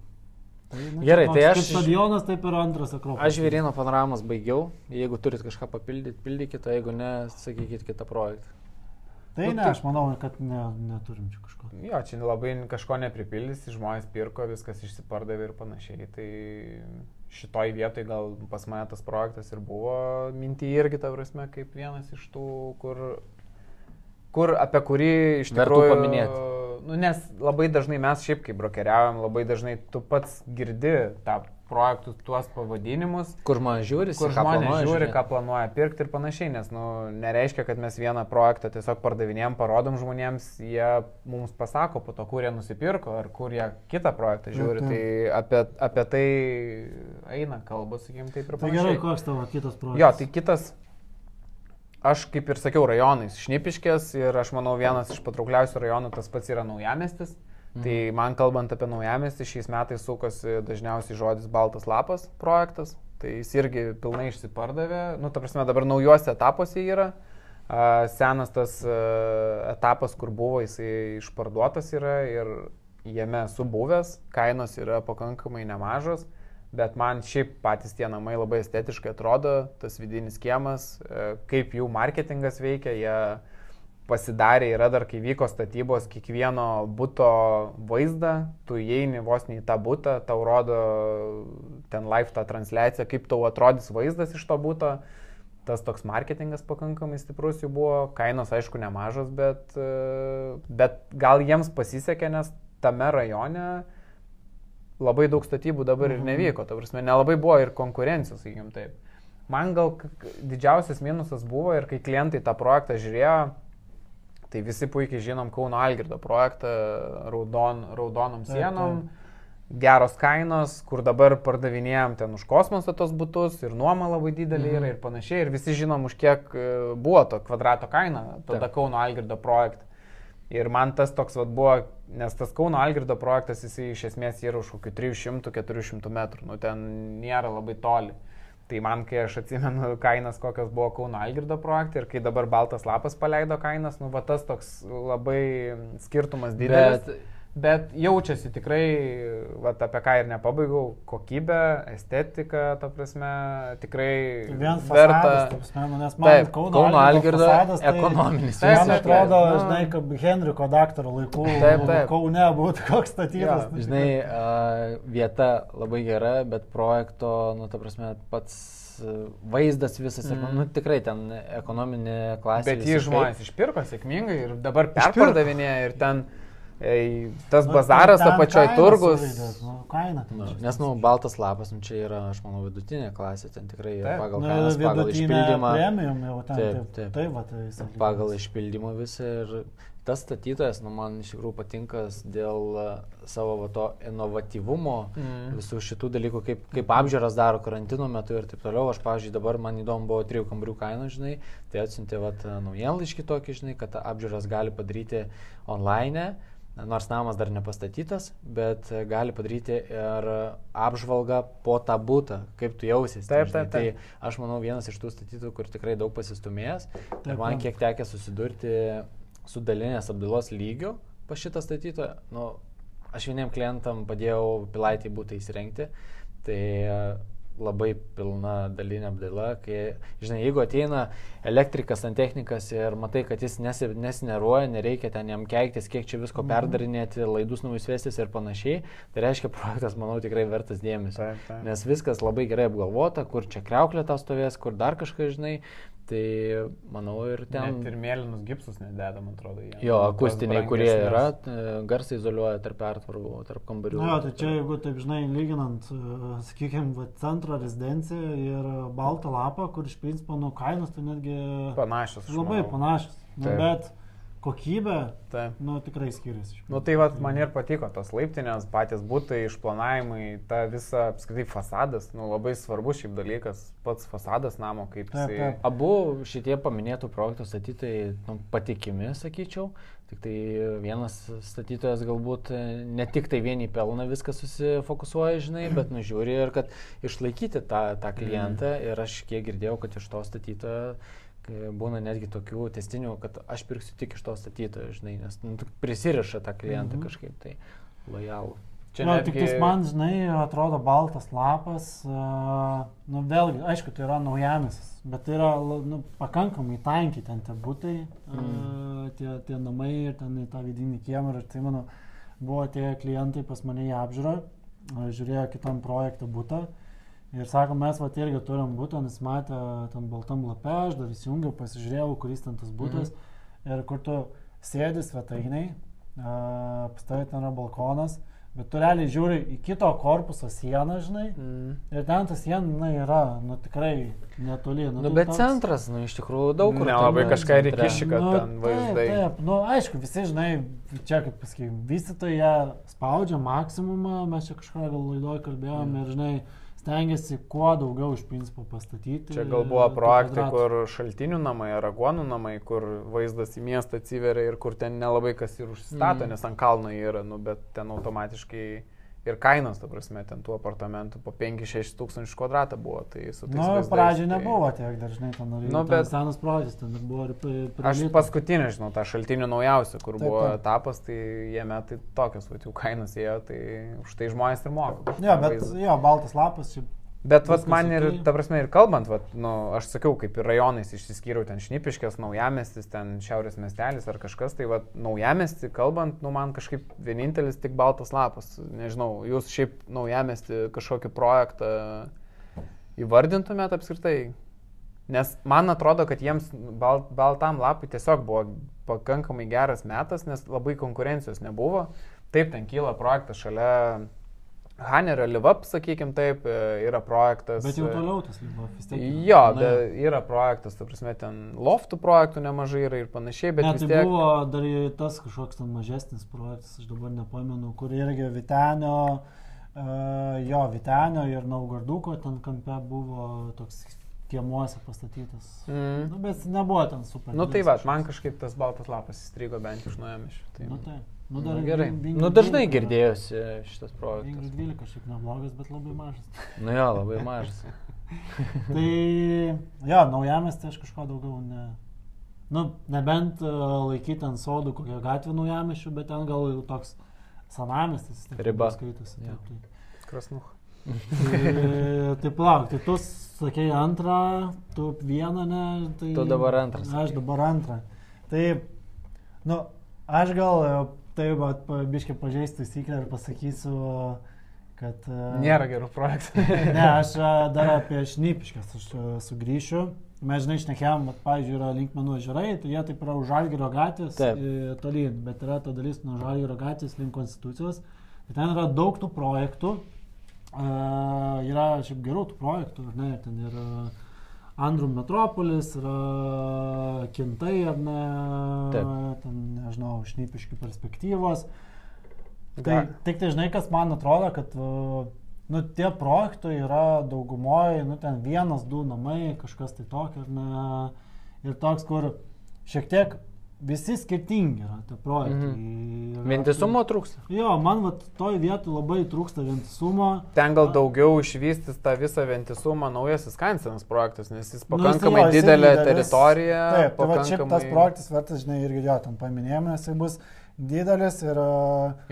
[SPEAKER 1] Tai, nu,
[SPEAKER 2] Gerai, tai aš-
[SPEAKER 1] stadionas, taip ir antras Akropolis.
[SPEAKER 2] Aš Vyrino panoramos baigiau, jeigu turit kažką papildyti, pildykite, jeigu ne, sakykit kitą projektą.
[SPEAKER 1] Tai
[SPEAKER 3] Nu,
[SPEAKER 1] ne,
[SPEAKER 3] tai-
[SPEAKER 1] aš manau, kad ne, neturim čia kažko.
[SPEAKER 3] Jo, čia labai kažko nepripildysi, žmonės pirko, viskas išsipardavė ir panašiai. Tai šitoj vietoj gal pas mane tas projektas ir buvo minti irgi, ta prasme, kaip vienas iš tų, kur, kur apie kurį iš tikrųjų...
[SPEAKER 2] paminėti.
[SPEAKER 3] Nu, nes labai dažnai mes šiaip kaip brokeriaujam, labai dažnai tu pats girdi tą projektų tuos pavadinimus.
[SPEAKER 2] Kur žmonės žiūri,
[SPEAKER 3] Kur žmonės
[SPEAKER 2] planuoja
[SPEAKER 3] žiūri,
[SPEAKER 2] žiūrėt.
[SPEAKER 3] ką planuoja pirkti ir panašiai, nes nu, nereiškia, kad mes vieną projektą tiesiog pardavinėjom, parodom žmonėms, jie mums pasako po to, kur jie nusipirko ar kur jie kitą projektą žiūri. Tai apie, apie tai eina kalba, sakykim, taip ir
[SPEAKER 1] Tai
[SPEAKER 3] panašiai.
[SPEAKER 1] gerai, koks tavo kitas projektas?
[SPEAKER 3] Jo, tai kitas, aš kaip ir sakiau, rajonais šnipiškės ir aš manau vienas iš patraukliausių rajonų tas pats yra naujamestis. Mhm. Tai man kalbant apie naujamestį, šiais metais sukosi dažniausiai žodis Baltas lapas projektas. Tai jis irgi pilnai išsipardavė. Nu, ta prasme, dabar naujuose etapuose yra. Senas tas etapas, kur buvo, jisai išparduotas yra ir jame esu buvęs. Kainos yra pakankamai nemažos. Bet man šiaip patys tie namai labai estetiškai atrodo, tas vidinis kiemas, kaip jų marketingas veikia, jie pasidarė, yra dar kai vyko statybos kiekvieno būto vaizdą, tu įeini vos ne į tą būtą, tau rodo ten live tą transliaciją, kaip tau atrodys vaizdas iš to būto. Tas toks marketingas pakankamai stiprus jų buvo, kainos aišku nemažos, bet, e, bet gal jiems pasisekė, nes tame rajone labai daug statybų dabar ir
[SPEAKER 1] Mhm.
[SPEAKER 3] nevyko, ta prasme, nelabai buvo ir konkurencijos, sakykim taip. Man gal didžiausias minusas buvo ir kai klientai tą projektą žiūrėjo, tai visi puikiai žinom Kauno Algirdo projektą raudon, raudonom sienom. geros kainos, kur dabar pardavinėjom ten už kosmosą tos būtus ir nuoma labai didelė
[SPEAKER 2] Mhm.
[SPEAKER 3] yra ir panašiai. Ir visi žinom, už kiek e, buvo to kvadrato kaina, tada
[SPEAKER 2] Taip.
[SPEAKER 3] Kauno Algirdo projektą. Ir man tas toks vat, buvo, nes tas Kauno Algirdo projektas, jisai iš esmės yra už kokių 300-400 metrų, nu ten nėra labai toli. Tai man, kai aš atsimenu kainas, kokios buvo Kauno Algirdo projektai ir kai dabar Baltas lapas paleido kainas, nu va tas toks labai skirtumas didelis.
[SPEAKER 2] Bet
[SPEAKER 3] Bet jaučiasi tikrai, va, apie ką ir nepabaigau, kokybė, estetika, ta prasme, tikrai
[SPEAKER 1] Tai Vien
[SPEAKER 3] verta.
[SPEAKER 1] fasadas, ta prasme, nu, nes man
[SPEAKER 3] Taip,
[SPEAKER 1] Kauno,
[SPEAKER 2] Kauno Algirdo
[SPEAKER 1] fasadas, tai
[SPEAKER 2] ekonominis.
[SPEAKER 3] Taip,
[SPEAKER 1] Man atrodo,
[SPEAKER 3] nu.
[SPEAKER 1] žinai, kaip Henriko daktaro laikų
[SPEAKER 3] Taip, taip.
[SPEAKER 1] Kaune būtų koks statytas.
[SPEAKER 3] Jo,
[SPEAKER 1] nu,
[SPEAKER 2] Žinai, a, vieta labai gera, bet projekto, nu, ta prasme, pats a, vaizdas visas, mm. nu, tikrai ten ekonominė klasė.
[SPEAKER 3] Bet jį žmonės išpirko sėkmingai ir dabar
[SPEAKER 1] Išpirko.
[SPEAKER 3] perpardavinėja ir ten ei, tas
[SPEAKER 1] Nu,
[SPEAKER 3] bazaras
[SPEAKER 1] ten
[SPEAKER 3] to pačioj
[SPEAKER 1] kaina
[SPEAKER 3] turgus.
[SPEAKER 1] Nu, kaina. ten
[SPEAKER 2] Nu, nes, nu, baltas lapas, nu, čia yra, aš manau, vidutinė klasė, ten tikrai
[SPEAKER 3] Taip.
[SPEAKER 2] pagal
[SPEAKER 1] Nu,
[SPEAKER 2] kainas, pagal
[SPEAKER 1] vidutinė
[SPEAKER 2] išpildymą.
[SPEAKER 1] Premium jau ten.
[SPEAKER 2] Taip,
[SPEAKER 1] Taip,
[SPEAKER 2] taip.
[SPEAKER 1] va, tai jisai
[SPEAKER 2] pagal išpildymą visą ir tas statytojas, nu, man iš tikrųjų patinka dėl a, savo va, to inovatyvumo,
[SPEAKER 3] Mm.
[SPEAKER 2] visų šitų dalykų, kaip, kaip apžiūras daro karantino metu ir taip toliau. Aš, pavyzdžiui, dabar man įdomu buvo trijų kambarių kaina, žinai, tai atsiuntė vat, naujienlaiškį tokį, žinai, kad apžiūras gali padaryti online. Nors namas dar nepastatytas, bet gali padaryti ir apžvalgą po tą būtą, kaip tu jausies.
[SPEAKER 3] Taip, taip, taip.
[SPEAKER 2] Tai aš manau vienas iš tų statytojų, kur tikrai daug pasistumėjęs. Ir man kiek tekė susidurti su dalinės apdailos lygiu pas šitą statytoją, nu, aš vieniem klientam padėjau pilaitį būtą įsirengti, tai labai pilna dalinė apdaila, kai, žinai, jeigu ateina elektrikas, santechnikas ir matai, kad jis nesi, nesineruoja, nereikia ten jam keiktis, kiek čia visko perdarinėti, laidus naujus vestis ir panašiai, tai reiškia, projektas, manau, tikrai vertas dėmesio. Nes viskas labai gerai apgalvota, kur čia kreuklė tau stovės, kur dar kažką žinai. Tai manau ir ten.
[SPEAKER 3] Net ir mėlynus gipsus nededa, man atrodo. jie.
[SPEAKER 2] Jo, akustiniai, kurie yra, e, garsai izoliuoja tarp pertvarų, tarp kambarių.
[SPEAKER 1] Na, tai čia jeigu taip žinai, lyginant, sakykime, centro rezidenciją ir baltą lapą, kur iš principo nuo kainos tai netgi
[SPEAKER 3] Panašios. aš
[SPEAKER 1] labai
[SPEAKER 3] manau.
[SPEAKER 1] panašios. Nu, bet kokybė,
[SPEAKER 3] Taip.
[SPEAKER 1] nu, tikrai skiriasi. iš
[SPEAKER 3] Nu tai vat, man ir patiko tos laiptinės, patys būtai, išplanavimai, ta visa apskritai fasadas, nu labai svarbus šiaip dalykas, pats fasadas namo, kaip
[SPEAKER 1] Taip,
[SPEAKER 3] jisai...
[SPEAKER 1] taip.
[SPEAKER 2] Abu šitie paminėtų projektų statytojai nu, patikimi, sakyčiau. Tik tai vienas statytojas galbūt e, ne tik tai vieni pelną viską susifokusuoja, žinai, bet nužiūri ir kad išlaikyti tą, tą klientą. Ir aš kiek girdėjau, kad iš to statytojo būna netgi tokių testinių, kad aš pirksiu tik iš to statytojo, žinai, nes nu, prisiriša tą klientą
[SPEAKER 1] Mhm.
[SPEAKER 2] kažkaip tai lojalų.
[SPEAKER 3] Čia
[SPEAKER 1] Na,
[SPEAKER 3] netgi...
[SPEAKER 1] tik tais man, žinai, atrodo baltas lapas, uh, nu vėlgi, aišku, tai yra naujamisis, bet tai yra nu, pakankamai tankiai ten tie būtai, mm. uh, tie, tie namai ir ten į tą vidinį kiemą ir tai mano buvo tie klientai pas mane į apžiūrą, uh, žiūrėjo kitam projektą būtą ir sako, mes va irgi turim būtą, nes matė tam baltam lape, aš dar įsijungiau, pasižiūrėjau, kuris ten tas būtas mm. ir kur tu sėdi svetainiai, pas tavai ten yra balkonas. Bet tu realiai žiūri į kito korpuso sieną, žinai,
[SPEAKER 3] Mm.
[SPEAKER 1] ir ten ta siena na, yra, nu tikrai netoli.
[SPEAKER 2] Nu,
[SPEAKER 1] tai
[SPEAKER 2] bet
[SPEAKER 1] toks-
[SPEAKER 2] centras, nu, iš tikrųjų daug kur.
[SPEAKER 3] Nelabai kažką įkiši, kad
[SPEAKER 1] nu,
[SPEAKER 3] ten vaizdai.
[SPEAKER 1] Taip, taip, nu, aišku, visi, žinai, čia, kaip pasakyti, vystytojai spaudžia maksimumą, mes čia kažką gal laidoj kalbėjome
[SPEAKER 3] Mm.
[SPEAKER 1] ir, žinai, stengiasi kuo daugiau iš principo pastatyti.
[SPEAKER 3] Čia gal buvo projektai, kur šaltinių namai, aragonų namai, kur vaizdas į miestą atsiveria ir kur ten nelabai kas ir užsistato,
[SPEAKER 2] Mhm.
[SPEAKER 3] nes ant kalno yra, nu, bet ten automatiškai ir kainos, ta prasme, ten tų apartamentų po 5-6 tūkstančių kvadratą buvo. Tai su tais
[SPEAKER 1] Nu, pradžioje
[SPEAKER 3] tai-
[SPEAKER 1] nebuvo tiek dažnai ten, ar
[SPEAKER 3] Nu, bet-
[SPEAKER 1] senas projektas, ten buvo ir
[SPEAKER 3] Aš paskutinį žinau, tą šaltinių naujausią, kur
[SPEAKER 1] Taip,
[SPEAKER 3] buvo
[SPEAKER 1] taip.
[SPEAKER 3] etapas, tai jame tai tokios va, jau kainos ėjo, tai už tai žmonės ir moka.
[SPEAKER 1] Jo, bet jo, baltas lapas, šiaip
[SPEAKER 3] Bet vat, man ir, ta prasme, ir kalbant, vat, nu, aš sakiau, kaip ir rajonais išsiskyriau, ten Šnipiškės, Naujamestis, ten Šiaurės miestelis ar kažkas, tai vat, Naujamesti kalbant, nu, man kažkaip vienintelis tik baltas lapas. Nežinau, jūs šiaip Naujamesti kažkokį projektą įvardintumėt apskritai? Nes man atrodo, kad jiems bal, baltam lapui tiesiog buvo pakankamai geras metas, nes labai konkurencijos nebuvo. Taip, ten kyla projektas šalia Hanerio Livap, sakykim taip, e, yra projektas.
[SPEAKER 1] Bet jau
[SPEAKER 3] e,
[SPEAKER 1] toliau tas lygo vis tiek. yra.
[SPEAKER 3] Jo,
[SPEAKER 1] Na,
[SPEAKER 3] yra projektas, ta prasme, ten loftų projektų nemažai yra ir panašiai, bet
[SPEAKER 1] Ne, tai
[SPEAKER 3] tiek...
[SPEAKER 1] buvo dar ir tas kažkoks ten mažesnis projektas, aš dabar nepamenu, kur irgi Vitenio, jo, Vitenio ir Naugarduko ten kampe buvo toks kiemuose pastatytas.
[SPEAKER 3] Mm.
[SPEAKER 1] Nu, bet nebuvo ten super.
[SPEAKER 3] Nu tai va, man kažkaip tas baltas lapas įstrigo bent iš nuojamišių. Tai...
[SPEAKER 1] Nu tai. Nu,
[SPEAKER 2] Nu,
[SPEAKER 1] dar
[SPEAKER 2] gerai.
[SPEAKER 1] Ving-
[SPEAKER 2] Nu,
[SPEAKER 1] Vingrių
[SPEAKER 2] dažnai
[SPEAKER 1] 12
[SPEAKER 2] girdėjosi šitas projektas.
[SPEAKER 1] 12 kažkaip neblogas, bet labai mažas.
[SPEAKER 2] Nu jo, labai mažas.
[SPEAKER 1] tai, jo, naujamės tai aš kažko daugiau ne. Nu, nebent uh, laikyti ant sodų kokią gatvę naujamėšių, bet ten gal jau toks senamestis.
[SPEAKER 2] Riba.
[SPEAKER 1] Skaitosi.
[SPEAKER 2] Jo.
[SPEAKER 1] Taip, taip.
[SPEAKER 3] Krasnuch.
[SPEAKER 1] tai, tai palauk, tai tu sakei antrą, tu vieną, ne? Tai
[SPEAKER 2] Tu dabar antrą
[SPEAKER 1] Aš dabar antrą. Tai, nu, aš gal e, taip, bet biškai pažeisti taisyklę ir pasakysiu, kad... e,
[SPEAKER 3] Nėra gerų projektų.
[SPEAKER 1] Ne, aš e, dar apie šnipiškas aš e, sugrįšiu. Mes žinai, šnekėjom, bet, pavyzdžiui, yra linkmenų ežerai, tai jie taip yra už Žalgirio gatvės tolyn, bet yra ta dalis nuo Žalgirio gatvės link konstitucijos. Tai ten yra daug tų projektų. Uh, yra šiaip gerų tų projektų, ne? Ten yra Andrų metropolis, yra Kintai, ar ne?
[SPEAKER 2] Taip.
[SPEAKER 1] Ten, nežinau, šnipiškių perspektyvos. Tai
[SPEAKER 3] Ga-
[SPEAKER 1] tik tai žinai, kas man atrodo, kad nu, tie projektai yra daugumoje, nu, ten vienas, du namai, kažkas tai tokio, ar ne? Ir toks, kur šiek tiek visi skirtingi yra tie projektai. Mhm.
[SPEAKER 2] Vientisumo trūksta.
[SPEAKER 1] Jo, man vat, toj vietoj labai trūksta vientisumo.
[SPEAKER 3] Ten gal daugiau išvystys tą visą vientisumą naujasis Kansenas projektas, nes jis
[SPEAKER 1] Nu, jisai
[SPEAKER 3] pakankamai
[SPEAKER 1] jo, jisai
[SPEAKER 3] didelė
[SPEAKER 1] didelis.
[SPEAKER 3] teritorija.
[SPEAKER 1] Taip, tai va, šiaip tas
[SPEAKER 3] pakankamai-
[SPEAKER 1] projektas vertas, žinai, irgi jo, ten paminėjome, jisai bus didelis ir...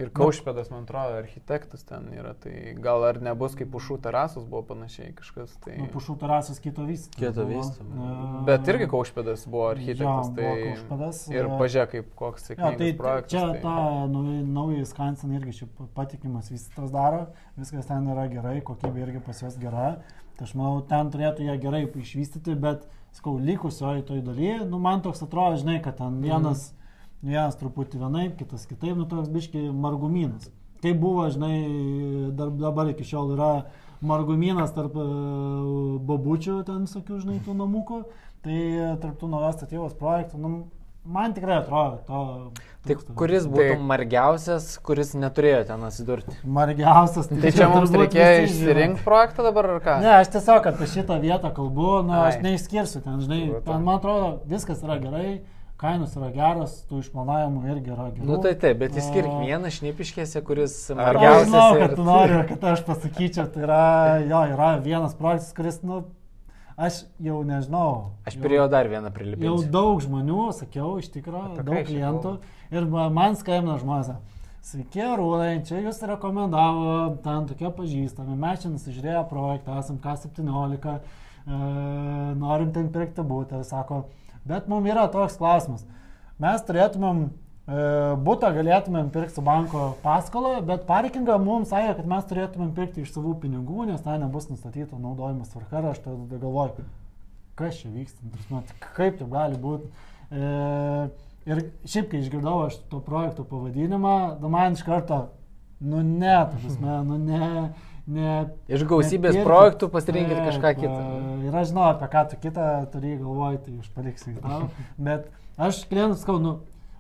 [SPEAKER 3] Ir Kaušpėdas, man atrodo, architektas ten yra, tai gal ar nebus kaip pušų terasos buvo panašiai kažkas. Tai...
[SPEAKER 1] Nu, pušų terasos kito vystymo.
[SPEAKER 2] Kito vystymo.
[SPEAKER 3] Bet irgi Kaušpėdas buvo architektas,
[SPEAKER 1] Jo,
[SPEAKER 3] tai...
[SPEAKER 1] buvo Kaušpėdas,
[SPEAKER 3] Ir
[SPEAKER 1] e,
[SPEAKER 3] pažiūrėk, kaip koks
[SPEAKER 1] Jo,
[SPEAKER 3] sėkmingas
[SPEAKER 1] tai
[SPEAKER 3] projektas.
[SPEAKER 1] čia
[SPEAKER 3] tai...
[SPEAKER 1] tą naują Skansen irgi šiaip patikimas vystytas daro, viskas ten yra gerai, kokybė irgi pas juos gera. Tai aš manau, ten turėtų jie gerai išvystyti, bet, sakau, likusioje toj dalyje, nu man toks atrodo, žinai, kad ten vienas, mm. Vienas truputį vienaip, kitas kitaip, nu toks biški margumynas. Kaip buvo, žinai, dar, dabar iki šiol yra margumynas tarp e, babučių, ten visokių, žinai, tų namukų, tai tarp tų naujos statybos projektų, nu, man tikrai atrodo to.
[SPEAKER 2] Tai kuris būtų
[SPEAKER 3] Tai-
[SPEAKER 2] margiausias, kuris neturėjo ten atsidurti?
[SPEAKER 1] Margiausias.
[SPEAKER 3] Tai čia mums reikėjo išsirinkti projektą dabar ar ką?
[SPEAKER 1] Ne, aš tiesiog apie šitą vietą kalbu, nu, aš
[SPEAKER 3] Ai.
[SPEAKER 1] neišskirsiu ten, žinai, ten, man atrodo, viskas yra gerai, kainos yra geros, tų išplanavimų irgi yra gerų.
[SPEAKER 2] Nu tai taip, bet išskirk
[SPEAKER 1] O-
[SPEAKER 2] vieną šnipiškėse, kuris
[SPEAKER 3] Ar
[SPEAKER 1] Aš
[SPEAKER 2] margiausias.
[SPEAKER 1] žinau,
[SPEAKER 2] ir-
[SPEAKER 1] kad tu nori, kad aš pasakyčiau, tai yra, jo, yra vienas projektas, kuris, nu, aš jau nežinau.
[SPEAKER 2] Aš
[SPEAKER 1] jau-
[SPEAKER 2] prie jo dar vieną
[SPEAKER 1] Jau
[SPEAKER 2] prilipinsiu.
[SPEAKER 1] daug žmonių, sakiau, iš tikrųjų, daug klientų. Ir ma- man skambina žmonės. Sveiki, Rūnai, čia jūs rekomendavo, ten tokie pažįstami, mes čia nusižiūrėję projektą, esam K17, e, norim ten pirkti būtą, sako, bet mums yra toks klausimas. Mes turėtumėm e, būtą galėtumėm pirkti su banko paskolą, bet parkingą mums sakė, kad mes turėtumėm pirkti iš savų pinigų, nes ten nebus nustatyta naudojimas tvarka aš tada galvoju, kas čia vyksta, tai kaip taip gali būti. E, ir šiaip, kai išgirdau aš to projekto pavadinimą, nu, man iš karto, nu ne, ta prasme, nu ne. Ne
[SPEAKER 2] Iš gausybės
[SPEAKER 1] nepirkit.
[SPEAKER 2] projektų pasirinkit
[SPEAKER 1] Taip,
[SPEAKER 2] kažką kitą.
[SPEAKER 1] e, Ir aš žinau, apie ką tu kitą turi galvoti, tai aš paliksiu tau. Bet aš klientus skau, nu,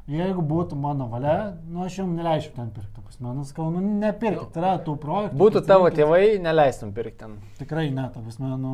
[SPEAKER 1] jeigu būtų mano valia, nu aš jums neleisčiau ten pirkti. prasme, Nu, skau, nu nepirkit, tai yra tų projektų.
[SPEAKER 2] Būtų tavo
[SPEAKER 1] pasirinkit.
[SPEAKER 2] tėvai, neleistum pirkti ten.
[SPEAKER 1] Tikrai ne, ta prasme, nu.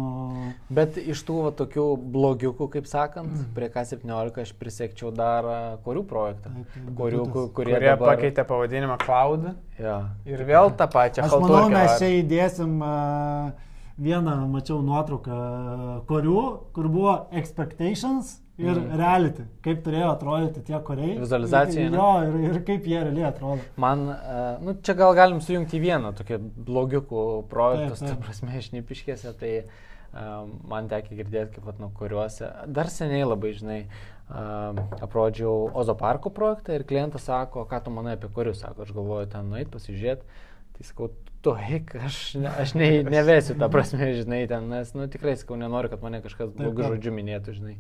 [SPEAKER 2] Bet iš tų va, tokių blogiukų, kaip sakant,
[SPEAKER 1] Mm.
[SPEAKER 2] prie K17 aš prisiekčiau dar a, korių projektą.
[SPEAKER 1] taip, taip,
[SPEAKER 2] Kurių, kurie,
[SPEAKER 3] Kurie
[SPEAKER 2] dabar...
[SPEAKER 3] pakeitė pavadinimą Cloud
[SPEAKER 2] Ja.
[SPEAKER 3] ir vėl tą pačią
[SPEAKER 1] Aš manau, mes čia įdėsim uh, vieną, mačiau nuotrauką korių, kur buvo expectations ir mm. reality. Kaip turėjo atrodyti tie koriai.
[SPEAKER 2] Vizualizacija,
[SPEAKER 1] Ir, jo, ir, ir kaip jie realiai atrodo.
[SPEAKER 2] Man, a, nu, čia gal galim sujungti vieną tokį blogiukų projektus,
[SPEAKER 1] Taip,
[SPEAKER 2] ta
[SPEAKER 1] taip.
[SPEAKER 2] prasme, šnipiškėse, tai a, man tekia girdėti, kaip vat, nu, kuriuose. Dar seniai labai, žinai, a, aprodžiau Ozo parko projektą ir klientas sako, ką tu manai apie kurius, sako, aš galvoju ten nueit, pasižiūrėti. Tai sakau, tu eik, aš, aš ne, nevesiu tą prasme, žinai, ten, nes, nu, tikrai sakau, nenoriu, kad mane kažkas
[SPEAKER 1] taip.
[SPEAKER 2] žodžių minėtų, žinai.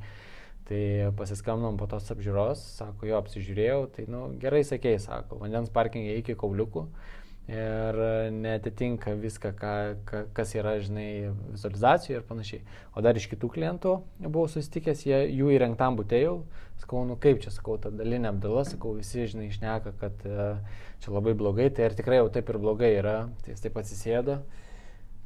[SPEAKER 2] Tai pasiskambinom po tos apžiūros, sako, jo, apsižiūrėjau, tai, nu, gerai sakėjai, sako, vandens parkingė iki kauliukų. ir netitinka viską, ką, ką, kas yra, žinai, vizualizacijoje ir panašiai. O dar iš kitų klientų buvau susitikęs, jie, jų įrengtam būtėjau, sakau, nu kaip čia, sakau, ta dalinė apdala, sakau, visi, žinai, išneka, kad e, čia labai blogai, tai ir tikrai jau taip ir blogai yra, tai jis taip atsisėdo.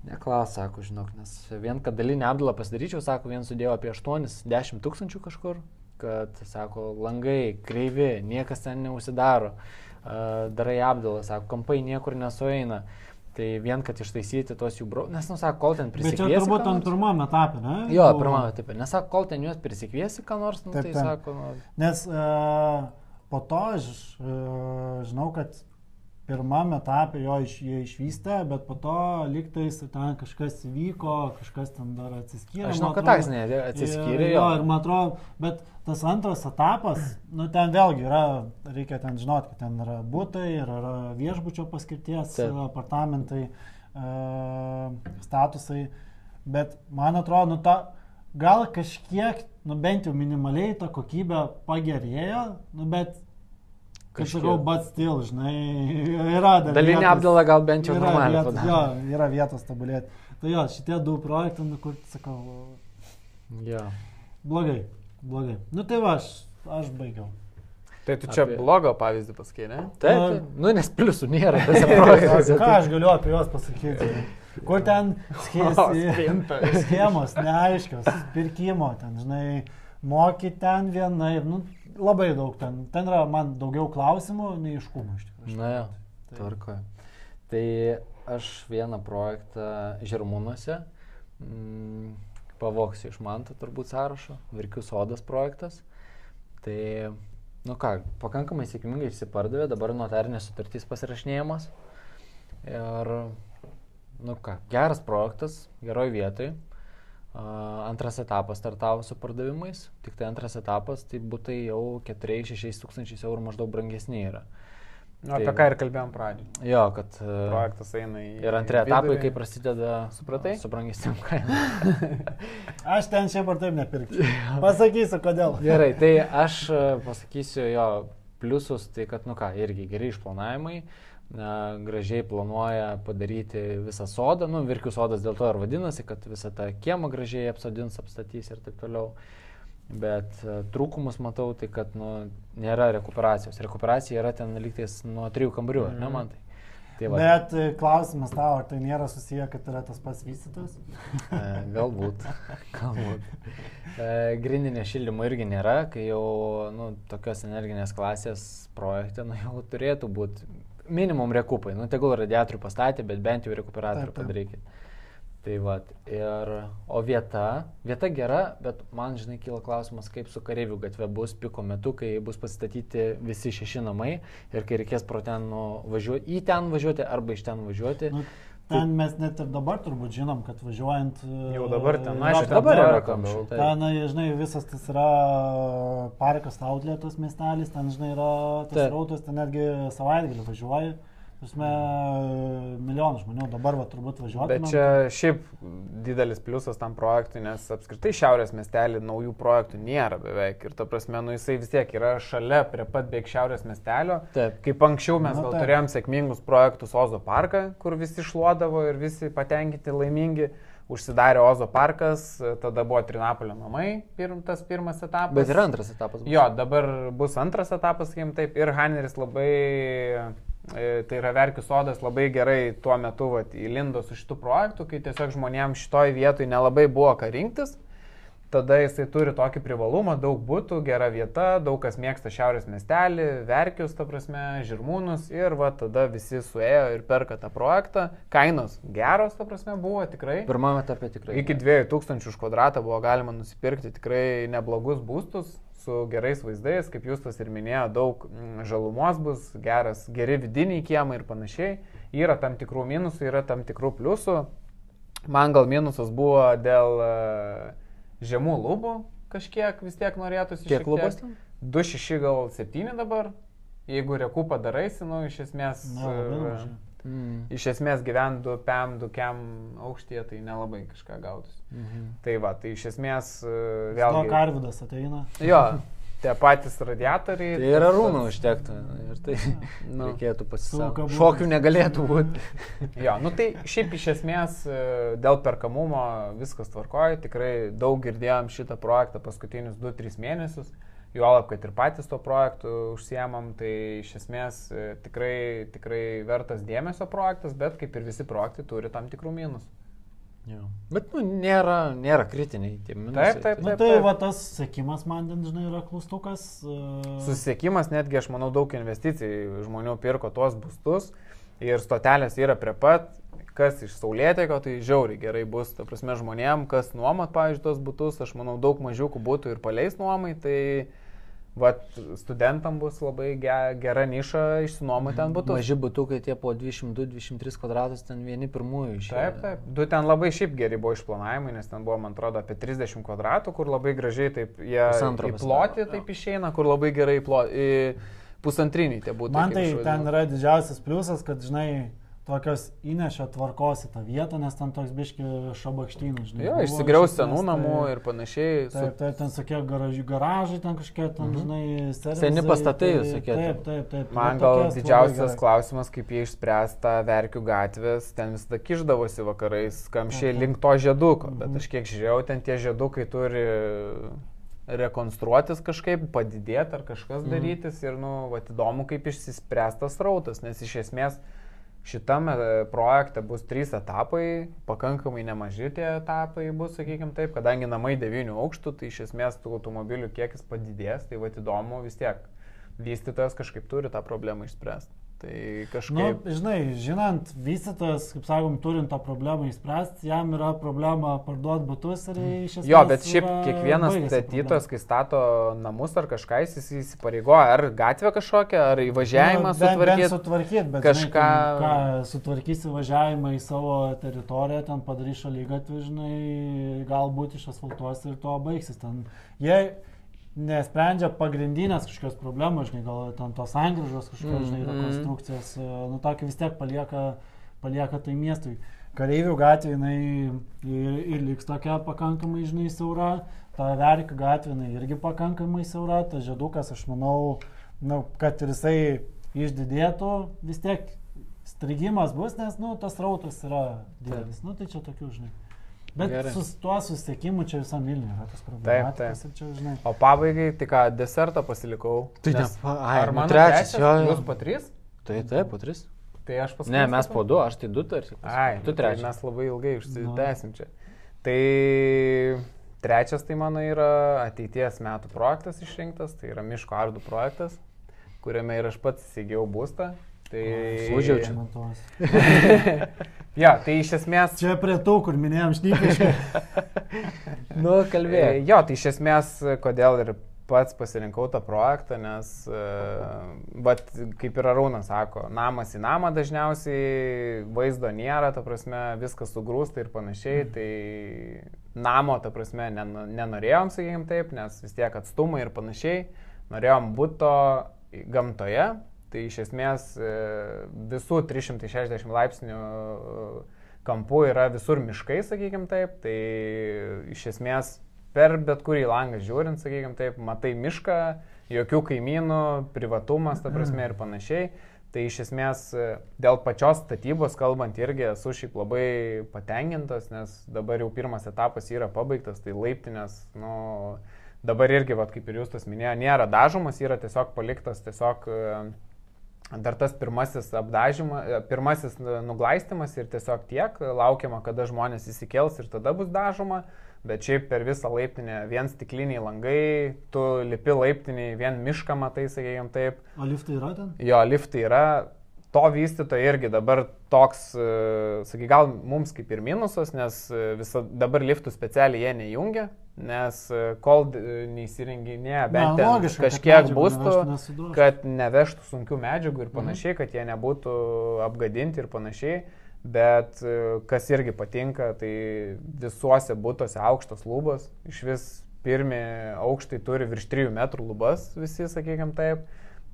[SPEAKER 2] Neklaus, sako, žinok, nes vien, kad dalinę apdalą pasidaryčiau, sako, vien sudėjau apie 8-10 tūkstančių kažkur, kad, sako, langai, kreivi, niekas ten neusidaro darai apdalą, sako, kampai niekur nesueina. Tai vien, kad ištaisyti tos jų brau, nes, nu, sako, kol ten prisikviesi.
[SPEAKER 1] Bet čia turbūt ant pirmame etape, ne?
[SPEAKER 2] Jo, pirmame etape. Nes, sako, kol ten juos prisikviesi, ką nors, nu, taip, tai taip. sako, nu.
[SPEAKER 1] Nes uh, po to aš uh, žinau, kad pirmam etapė jo iš, jie išvystė, bet po to liktais ten kažkas vyko, kažkas ten dar atsiskyrė.
[SPEAKER 2] Aš žinau, kad ne, atsiskyrė.
[SPEAKER 1] Ir, jo, ir man atrodo, bet tas antras etapas, nu ten vėlgi yra, reikia ten žinoti, kad ten yra būtai yra viešbučio paskirties Taip. apartamentai, e, statusai, bet man atrodo, nu ta, gal kažkiek, nu bent jau minimaliai ta kokybė pagerėjo, nu bet Kaip sakau, but still, žinai, yra dar.
[SPEAKER 2] Dalinė apdala gal bent jau normaliai
[SPEAKER 1] padarė. Jo, yra vietos tobulėti. Tai jo, šitie du projektai, nu kur, sakau.
[SPEAKER 2] Jo.
[SPEAKER 1] Blogai, blogai. Nu tai va, aš, aš baigiau.
[SPEAKER 3] Tai tu čia apie... blogo pavyzdį pasakė, ne?
[SPEAKER 2] Taip, nu, nu nes pliusų nėra. Ką
[SPEAKER 1] aš galiu apie juos pasakyti? Kur ten schemos neaiškios, pirkimo, ten, žinai, moky ten vienai, nu, labai daug ten. Ten yra man daugiau klausimų, neiškumų iš tikrųjų.
[SPEAKER 2] Na, jo, tai. tvarkoje. Tai aš vieną projektą Žirmūnuose mm, pavoksiu iš man, tai turbūt sąrašo, Virkių sodas projektas. Tai, nu ką, pakankamai sėkmingai išsipardavė, dabar notarinės sutartys pasirašinėjimas. Ir, nu ką, geras projektas, geroj vietoj Antras etapas startavo su pardavimais, tik tai antras etapas, tai būtai jau 4-6 tūkstančiais eurų maždaug brangesni yra.
[SPEAKER 3] Nu, apie tai, ką ir kalbėjom pradžioje.
[SPEAKER 2] Jo, kad
[SPEAKER 3] projektas eina į...
[SPEAKER 2] Ir antri etapai, kai prasideda, supratai, su brangesniam kainom.
[SPEAKER 1] aš ten šiaip ar taip nepirksiu. Pasakysiu, kodėl.
[SPEAKER 2] Gerai, tai aš pasakysiu jo pliusus, tai kad, nu ką, irgi geri išplanavimai. Uh, gražiai planuoja padaryti visą sodą, nu, Virkių sodas dėl to ir vadinasi, kad visą tą kiemą gražiai apsodins, apstatys ir taip toliau. Bet uh, trūkumus matau, tai kad nu, nėra rekuperacijos. Rekuperacija yra ten lygtais nuo trijų kambarių, mm. ne man tai.
[SPEAKER 1] Tai va. Bet e, klausimas tau, ar tai nėra susiję, kad yra tas pats vystytas?
[SPEAKER 2] E, galbūt. galbūt. E, grindinio šildymo irgi nėra, kai jau nu, tokios energinės klasės projekte nu, jau turėtų būti minimum rekupai. Nu, tegul radiatorių pastatė, bet bent jau rekuperatorių padarykit. Tai va, ir, o vieta, vieta gera, bet man, žinai, kyla klausimas, kaip su kareivių gatve bus piko metu, kai bus pastatyti visi šeši namai ir kai reikės pro ten nu, važiuoti, į ten važiuoti arba iš ten važiuoti. Nu,
[SPEAKER 1] Ten mes net ir dabar turbūt žinom, kad važiuojant...
[SPEAKER 3] Jau dabar ten,
[SPEAKER 2] na, aišku, dabar yra kamščių.
[SPEAKER 1] Ten, žinai, visas tas yra parkas Autlėtos miestelis, ten, žinai, yra tas rautas, ten netgi savaitgalį važiuoji. Prasme, milijonų žmonių dabar va, turbūt važiuoja.
[SPEAKER 3] Bet čia šiaip didelis pliusas tam projektui, nes apskritai Šiaurės miestelį naujų projektų nėra beveik. Ir ta prasme, nu jisai vis tiek yra šalia prie pat beveik Šiaurės miestelio. Taip. Kaip anksčiau mes nu, gal taip. turėjom sėkmingus projektus Ozo parką, kur visi šluodavo ir visi patenkinti, laimingi užsidarė Ozo parkas, tada buvo Trinapolio namai, pirm, tas pirmas etapas.
[SPEAKER 2] Bet ir antras etapas.
[SPEAKER 3] Bus. Jo, dabar bus antras etapas, sakykim taip, ir Haneris labai tai yra Verkių sodas labai gerai tuo metu vat, įlindo su šitų projektų, kai tiesiog žmonėms šitoj vietoj nelabai buvo ką rinktis. Tada jisai turi tokį privalumą, daug būtų, gera vieta, daug kas mėgsta šiaurės miestelį, verkius, ta prasme, žirmūnus ir va tada visi suėjo ir perka tą projektą. Kainos geros, ta prasme, buvo tikrai.
[SPEAKER 2] Pirmame etape tikrai.
[SPEAKER 3] Iki 2000 už kvadratą buvo galima nusipirkti tikrai neblogus būstus, su gerais vaizdais, kaip jūs tas ir minėjo, daug mm, žalumos bus, geras, geri vidiniai kiemai ir panašiai. Yra tam tikrų minusų, yra tam tikrų pliusų. Man gal minusas buvo dėl e, žemų lubų kažkiek vis tiek norėtųsi.
[SPEAKER 2] Kiek lubas?
[SPEAKER 3] 2,6 gal 7 dabar. Jeigu rekupą daraisi, nu iš esmės... Na, Mm. Iš esmės gyvent 2 PM, 2 KM aukštyje, tai nelabai kažką gautus. Mhm. Tai va, tai iš esmės
[SPEAKER 1] e, vėl. O Karvidas ateina.
[SPEAKER 3] Jo, tie patys radiatoriai.
[SPEAKER 2] Tai yra rūmų užtektų. Ir tai
[SPEAKER 3] Nu.
[SPEAKER 2] reikėtų pasisakyti. Šokių negalėtų būti.
[SPEAKER 3] Jo, nu tai šiaip iš esmės e, dėl perkamumo viskas tvarkoja, tikrai daug girdėjom šitą projektą paskutinius 2-3 mėnesius, juolab, kad ir patys to projektu užsiemam, tai iš esmės e, tikrai, tikrai vertas dėmesio projektas, bet kaip ir visi projektai turi tam tikrų minusų.
[SPEAKER 2] Jo. Bet, nu, nėra, nėra kritiniai tie minusai.
[SPEAKER 3] Taip, taip,
[SPEAKER 1] Na
[SPEAKER 3] taip.
[SPEAKER 1] tai
[SPEAKER 3] taip.
[SPEAKER 1] va tas sekimas man ten žinai yra klaustukas. e,
[SPEAKER 3] Susisiekimas netgi, aš manau, daug investicijų žmonių pirko tuos būstus ir stotelės yra prie pat, kas iš Saulėtekio, tai žiauriai gerai bus, ta prasme, žmonėm, kas nuomat, pavyzdžiui, tos būtus, aš manau, daug mažiukų būtų ir paleis nuomai, tai vat, studentam bus labai ge, gera niša išsinuomoti ten būtus.
[SPEAKER 2] Maži būtukai tie po 200-203 kvadratus, ten vieni pirmųjų iš
[SPEAKER 3] Taip, taip. Du ten labai šiaip geri buvo išplanavimai, nes ten buvo, man atrodo, apie 30 kvadratų, kur labai gražiai taip jie įploti, taip išeina, kur labai gerai įploti. Pusantriniai tie būtų.
[SPEAKER 1] Man tai ten yra didžiausias pliusas, kad žinai tokios įnešio tvarkos į tą vietą, nes ten toks biški šabakštynų, žinai.
[SPEAKER 3] Jo, išsigriaus
[SPEAKER 1] iš
[SPEAKER 3] senų namų
[SPEAKER 1] tai-
[SPEAKER 3] ir panašiai.
[SPEAKER 1] Taip, taip, ten tokie garažai, garažai ten kažkokie, ten,
[SPEAKER 3] Mhm.
[SPEAKER 1] žinai, servizai,
[SPEAKER 2] Seni pastatai
[SPEAKER 1] tai-
[SPEAKER 2] visokie
[SPEAKER 1] Taip, taip, taip.
[SPEAKER 3] Man
[SPEAKER 1] va
[SPEAKER 3] gal didžiausias klausimas, kaip jie išspręsta Verkių gatvės, ten visada kiždavosi vakarais, kamščiai link to žieduko, bet
[SPEAKER 1] Mhm.
[SPEAKER 3] aš kiek žiūrėjau, ten tie žiedukai turi rekonstruotis kažkaip, padidėti ar kažkas
[SPEAKER 2] Mhm.
[SPEAKER 3] darytis ir, nu, va, įdomu, kaip išsispręstas rautas, nes iš esmės šitame projekte bus trys etapai, pakankamai nemaži tie etapai bus, sakykime taip, kadangi namai devynių aukštų, tai iš esmės tų automobilių kiekis padidės, tai va įdomu vis tiek. Vystytojas kažkaip turi tą problemą išspręsti. Tai
[SPEAKER 1] Nu,
[SPEAKER 3] kažkaip...
[SPEAKER 1] žinai, žinant, vystytojas, kaip sakom, turint tą problemą įspręsti, jam yra problema parduoti būtus ir iš esmės.
[SPEAKER 3] Jo, bet šiaip kiekvienas statytojas, kai stato namus ar kažką, jis įsipareigoja ar gatvę kažkokią, ar įvažiavimą
[SPEAKER 1] Nu, bent- bent
[SPEAKER 3] sutvarkyti.
[SPEAKER 1] sutvarkyt, bet
[SPEAKER 3] kažką-
[SPEAKER 1] Žinai, ką sutvarkysi važiavimą į savo teritoriją, ten padarys šaly gatvį, žinai, galbūt išasfaltuos ir to baigsis. Ten, jie nesprendžia pagrindinės kažkokios problemos, žinai, gal ten tos angližos kažkokios, žinai, rekonstrukcijos, e, nu tokį vis tiek palieka, palieka tai miestui. Kareivių gatvė, jinai ir, ir liks tokia pakankamai, žinai, siaura, ta verkių gatvė, jinai irgi pakankamai siaura, tas žiedukas, aš manau, nu, kad ir jisai išdidėtų, vis tiek strigimas bus, nes, nu, tas rautas yra didelis. Nu, tai čia tokių, žinai. Bet
[SPEAKER 2] Gerai.
[SPEAKER 1] su tuo susiekimu čia visam Vilniuje yra tas problematika. Ir čia, žinai.
[SPEAKER 3] O pabaigai, tai ką, desertą pasilikau.
[SPEAKER 2] Tai ne, ai,
[SPEAKER 3] ar
[SPEAKER 2] nu
[SPEAKER 3] mano
[SPEAKER 2] trečias, jo, jo.
[SPEAKER 3] Jūs po tris?
[SPEAKER 2] Tai taip, po tris.
[SPEAKER 3] Tai aš paskui.
[SPEAKER 2] Ne, mes po du, aš tai du tarsi.
[SPEAKER 3] Ai,
[SPEAKER 2] tu
[SPEAKER 3] tai
[SPEAKER 2] trečias.
[SPEAKER 3] mes labai ilgai užsitęsim čia. Tai trečias tai mano yra ateities metų projektas išrinktas, tai yra miško ardų projektas, kuriame ir aš pats įsigijau būstą. Tai...
[SPEAKER 2] Užjaučiu.
[SPEAKER 1] Montuos.
[SPEAKER 3] jo, tai iš esmės...
[SPEAKER 1] Čia prie tų, kur minėjom šnypiškai.
[SPEAKER 2] Nu, kalbėjai.
[SPEAKER 3] Jo, tai iš esmės, kodėl ir pats pasirinkau tą projektą, nes, vat, kaip ir Arūnas sako, namas į namą dažniausiai vaizdo nėra, ta prasme, viskas sugrūsta ir panašiai, tai namo, ta prasme, nen- nenorėjom, sakykim taip, nes vis tiek atstumai ir panašiai, norėjom būto gamtoje, tai iš esmės e, visų 360 laipsnių e, kampų yra visur miškai, sakykim taip, tai iš esmės per bet kurį langą žiūrint, sakykim taip, matai mišką, jokių kaimynų, privatumas, ta prasme ir panašiai. Tai iš esmės e, dėl pačios statybos kalbant irgi esu šiaip labai patenkintas, nes dabar jau pirmas etapas yra pabaigtas, tai laiptinės, nu, dabar irgi, vat, kaip ir jūs tas minėjo, nėra dažomas, yra tiesiog paliktas tiesiog e, Dar tas pirmasis apdažymas, pirmasis nuglaistimas ir tiesiog tiek, laukiama, kada žmonės įsikels ir tada bus dažoma, bet šiaip per visą laiptinę vien stikliniai langai, tu lipi laiptiniai, vien mišką matai, sakykime taip,
[SPEAKER 1] O liftai yra ten?
[SPEAKER 3] jo liftai yra, to vystytojo irgi dabar toks, sakai, gal mums kaip ir minusas, nes e, visa, dabar liftų specialiai jie nejungia, nes e, kol neįsirenginėja bent
[SPEAKER 1] Na, logiška,
[SPEAKER 3] kažkiek būstų,
[SPEAKER 1] nevežtų,
[SPEAKER 3] kad nevežtų sunkių medžiagų ir panašiai, kad jie nebūtų apgadinti ir panašiai. Bet e, kas irgi patinka, tai visuose būtuose aukštos lubos, iš vis pirmi aukštai turi virš 3 metrų lubas, visi, sakykime taip.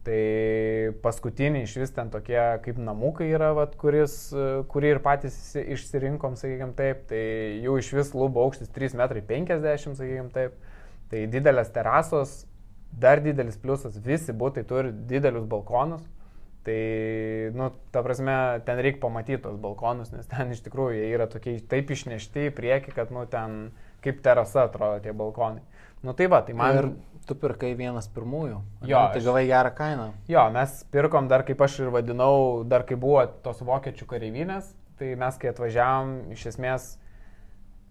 [SPEAKER 3] Tai paskutiniai iš vis ten tokie kaip namukai yra, vat, kuris, kurį ir patys išsi- išsirinkom, sakykime taip. Tai jų iš vis lubų aukštis 3,50 m, sakykime taip. Tai didelės terasos, dar didelis pliusas, visi būtai turi didelius balkonus. Tai, nu, ta prasme, ten reikia pamatyti tos balkonus, nes ten iš tikrųjų jie yra tokie taip išnešti į priekį, kad, nu, ten kaip terasa atrodo tie balkonai. Nu tai va, tai man...
[SPEAKER 2] Ir tu pirkai vienas pirmųjų.
[SPEAKER 3] Jo?
[SPEAKER 2] Tai gavai gerą kainą.
[SPEAKER 3] Jo, mes pirkom dar, kaip aš ir vadinau, dar kai buvo tos vokiečių kareivinės, tai mes kai atvažiavom, iš esmės,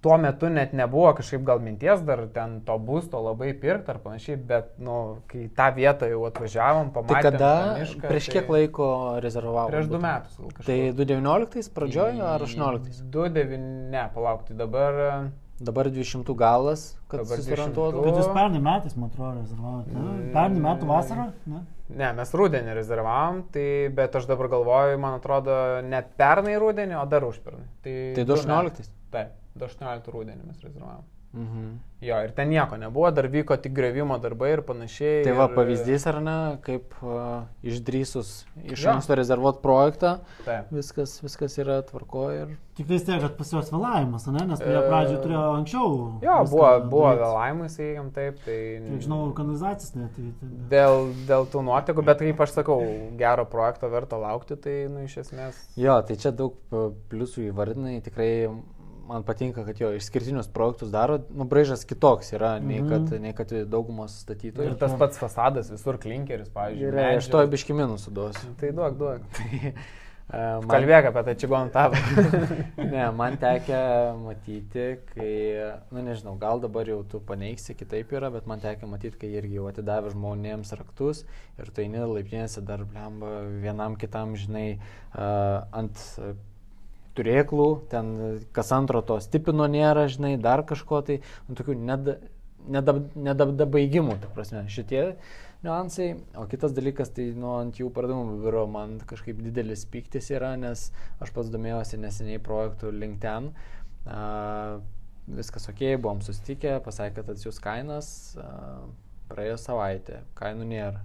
[SPEAKER 3] tuo metu net nebuvo kažkaip gal minties dar ten to būsto labai pirkti ar panašiai, bet, nu, kai tą vietą jau atvažiavom,
[SPEAKER 2] Tai
[SPEAKER 3] pamatėme.
[SPEAKER 2] kada,
[SPEAKER 3] tą mišką,
[SPEAKER 2] prieš
[SPEAKER 3] tai
[SPEAKER 2] kiek laiko rezervavau?
[SPEAKER 3] Prieš du metus. gal kažkur.
[SPEAKER 2] Tai 2019 pradžioje ar 18?
[SPEAKER 3] 2,9, ne, palaukti, dabar...
[SPEAKER 2] Dabar 200 galas, kad susirantuotų.
[SPEAKER 3] 200.
[SPEAKER 1] Bet jūs pernai metais, man atrodo, rezervavote. ne?
[SPEAKER 3] Mm.
[SPEAKER 1] Pernai metų vasarą? Ne?
[SPEAKER 3] Ne, mes rudenį rezervavom, tai, bet aš dabar galvoju, man atrodo, net pernai rudenį, o dar užpernai. Tai,
[SPEAKER 2] Tai
[SPEAKER 3] du
[SPEAKER 2] 2018?
[SPEAKER 3] metai. Taip, 2018 rudenį mes rezervavom.
[SPEAKER 2] Mhm.
[SPEAKER 3] Jo, ir ten nieko nebuvo, dar vyko tik grevimo darbai ir panašiai.
[SPEAKER 2] Tai va,
[SPEAKER 3] ir-
[SPEAKER 2] pavyzdys ar ne, kaip uh, išdrysus iš
[SPEAKER 3] Jo.
[SPEAKER 2] anksto rezervuot projektą,
[SPEAKER 3] Taip.
[SPEAKER 2] viskas, viskas yra tvarkoje ir...
[SPEAKER 1] Tik vis tiek, kad pas juos vėlavimas, ne? nes jie
[SPEAKER 3] E,
[SPEAKER 1] pradžioje turėjo anksčiau.
[SPEAKER 3] Jo, buvo, buvo
[SPEAKER 1] daryt.
[SPEAKER 3] vėlavimai, sakykime, taip. Tai...
[SPEAKER 1] Kiek žinau, kanalizacijas net. Tai, tai,
[SPEAKER 3] Dėl, dėl tų nuotekų, bet kaip aš sakau, gero projekto verta laukti, tai, nu, iš esmės.
[SPEAKER 2] Jo, tai čia daug pliusų įvardinai, tikrai man patinka, kad jo išskirtinius projektus daro, nu, braižas kitoks yra, nei
[SPEAKER 1] Mhm.
[SPEAKER 2] kad, nei kad daugumos statytojų.
[SPEAKER 3] Ir tas pats fasadas, visur klinkeris, pavyzdžiui.
[SPEAKER 2] Gerai, aš to biški minusų duosiu.
[SPEAKER 3] Tai duok, duok.
[SPEAKER 2] Tai, uh, man-
[SPEAKER 3] Kalbėk apie tą čigonų tabą.
[SPEAKER 2] Ne, man tekia matyti, kai, na nu, nežinau, gal dabar jau tu paneigsi, kitaip yra, bet man tekia matyti, kai irgi jau atidavė žmonėms raktus ir tu eini laiptinėse dar blemba vienam kitam, žinai, uh, ant uh, turėklų, ten kas antro to stipino nėra, žinai, dar kažko tai, tokių nedabaigimų, ta prasme, šitie niuansai. O kitas dalykas, tai nu, ant jų pardavimų biuro man kažkaip didelis piktis yra, nes aš pats domėjausi neseniai projektų link ten. Uh, viskas ok, buvom susitikę, pasakė, kad atsiūs kainas, uh, praėjo savaitė, kainų nėra.